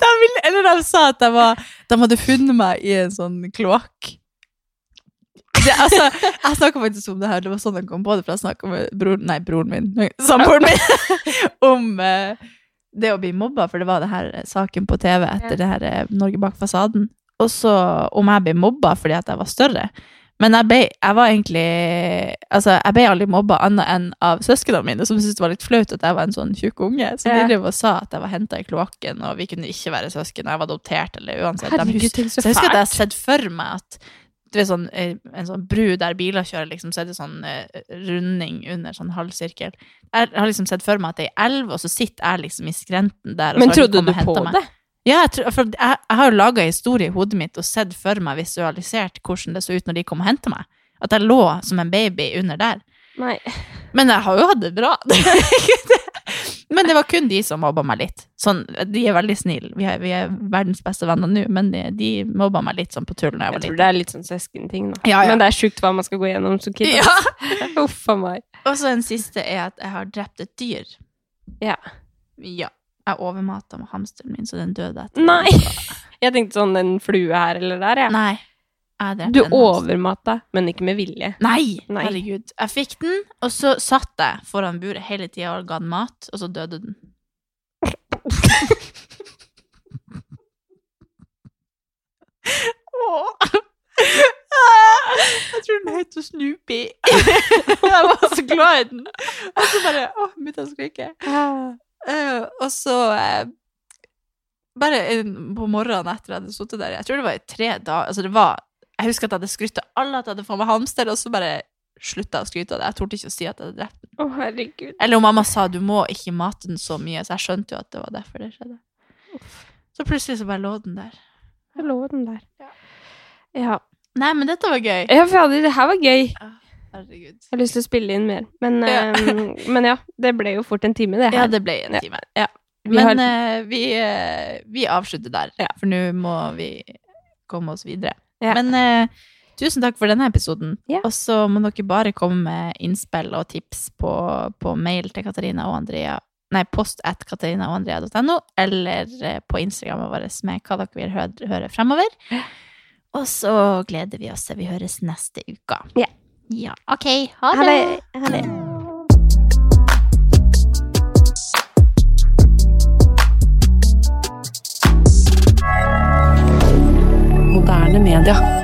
de ville, eller de sa at jeg var, de hadde funnet meg i en sånn kloakk. Det, altså, jeg snakka faktisk om det her, det var sånn jeg kom på det, for jeg snakka med broren, nei, broren min, samboeren min, [LAUGHS] om uh, det å bli mobba, for det var det her saken på TV etter det her eh, Norge bak fasaden. Og så om jeg ble mobba fordi at jeg var større. Men jeg, ble, jeg var egentlig Altså, jeg ble aldri mobba annet enn av søsknene mine, som syntes det var litt flaut at jeg var en sånn tjukk unge. Så de
Ja.
drev og sa at jeg var henta i kloakken, og vi kunne ikke være søsken. Jeg var adoptert, eller uansett.
Herregud, så
så jeg husker at jeg har sett for meg at du ved sånn, eh, en sånn bru der biler kjører, liksom, så er det sånn eh, runding under sånn halvsirkel. Jeg har liksom sett for meg at det er ei elv, og så sitter jeg liksom i skrenten der.
Men trodde du på
meg.
det?
Ja, jeg, tror, for jeg, jeg har jo laga historie i hodet mitt og sett for meg visualisert hvordan det så ut når de kom og hentet meg. At jeg lå som en baby under der.
Nei.
Men jeg har jo hatt det bra. [LAUGHS] men det var kun de som mobba meg litt. Sånn, de er veldig snille. Vi vi er verdens beste venner nå, men de, de mobba meg litt sånn på tull jeg
Jeg tror
litt.
det er litt sånn søskenting, da.
Ja, ja.
Men det er sjukt hva man skal gå gjennom som kid.
Ja. [LAUGHS]
Uff a meg.
Og så en siste er at jeg har drept et dyr.
Ja.
Ja. Jeg overmata hamsteren min, så den døde etter.
Nei. [LAUGHS] Jeg tenkte sånn en flue her eller der, jeg.
Nei.
Du
en
men ikke med vilje.
Nei,
Nei.
herregud. Jeg fikk den, og så satt jeg foran buret hele tida og ga den mat, og så døde den. Jeg tror den heter Snoopy. [LAUGHS] Jeg var så glad i den. Og så bare Å, begynte jeg å skrike. Eh, og så eh, Bare på morgenen etter jeg hadde sittet der, jeg tror det var i tre dager altså det var, Jeg husker at jeg hadde skrytt av alle at jeg hadde fått meg hamster, og så bare slutta å skryte av det. Jeg torde ikke å si at jeg hadde drept den.
Oh, herregud.
Eller om mamma sa du må ikke mate den så mye, så jeg skjønte jo at det var derfor det skjedde. Så plutselig så bare lå den der.
Jeg lå den der.
Ja.
Ja.
Nei, men dette var gøy.
Ja, for det her var gøy.
Herregud.
Jeg har lyst til å spille inn mer. Men
Ja.
Um, men ja, det ble jo fort en time, det her.
Ja, det ble en
Ja.
time.
Vi
Men
har-
uh, vi, uh, vi avslutter der, for nå må vi komme oss videre.
Ja.
Men eh, tusen takk for denne episoden.
Ja.
Og så må dere bare komme med innspill og tips på, på mail til Katarina og Andrea. Nei, post at katarinaogandrea.no, eller eh, på Instagrammet vårt med hva dere vil høre, høre fremover. Og så gleder vi oss til vi høres neste uke.
Ja.
Ja, ok. Ha
Ha
det.
det. Ha det.
Moderne media.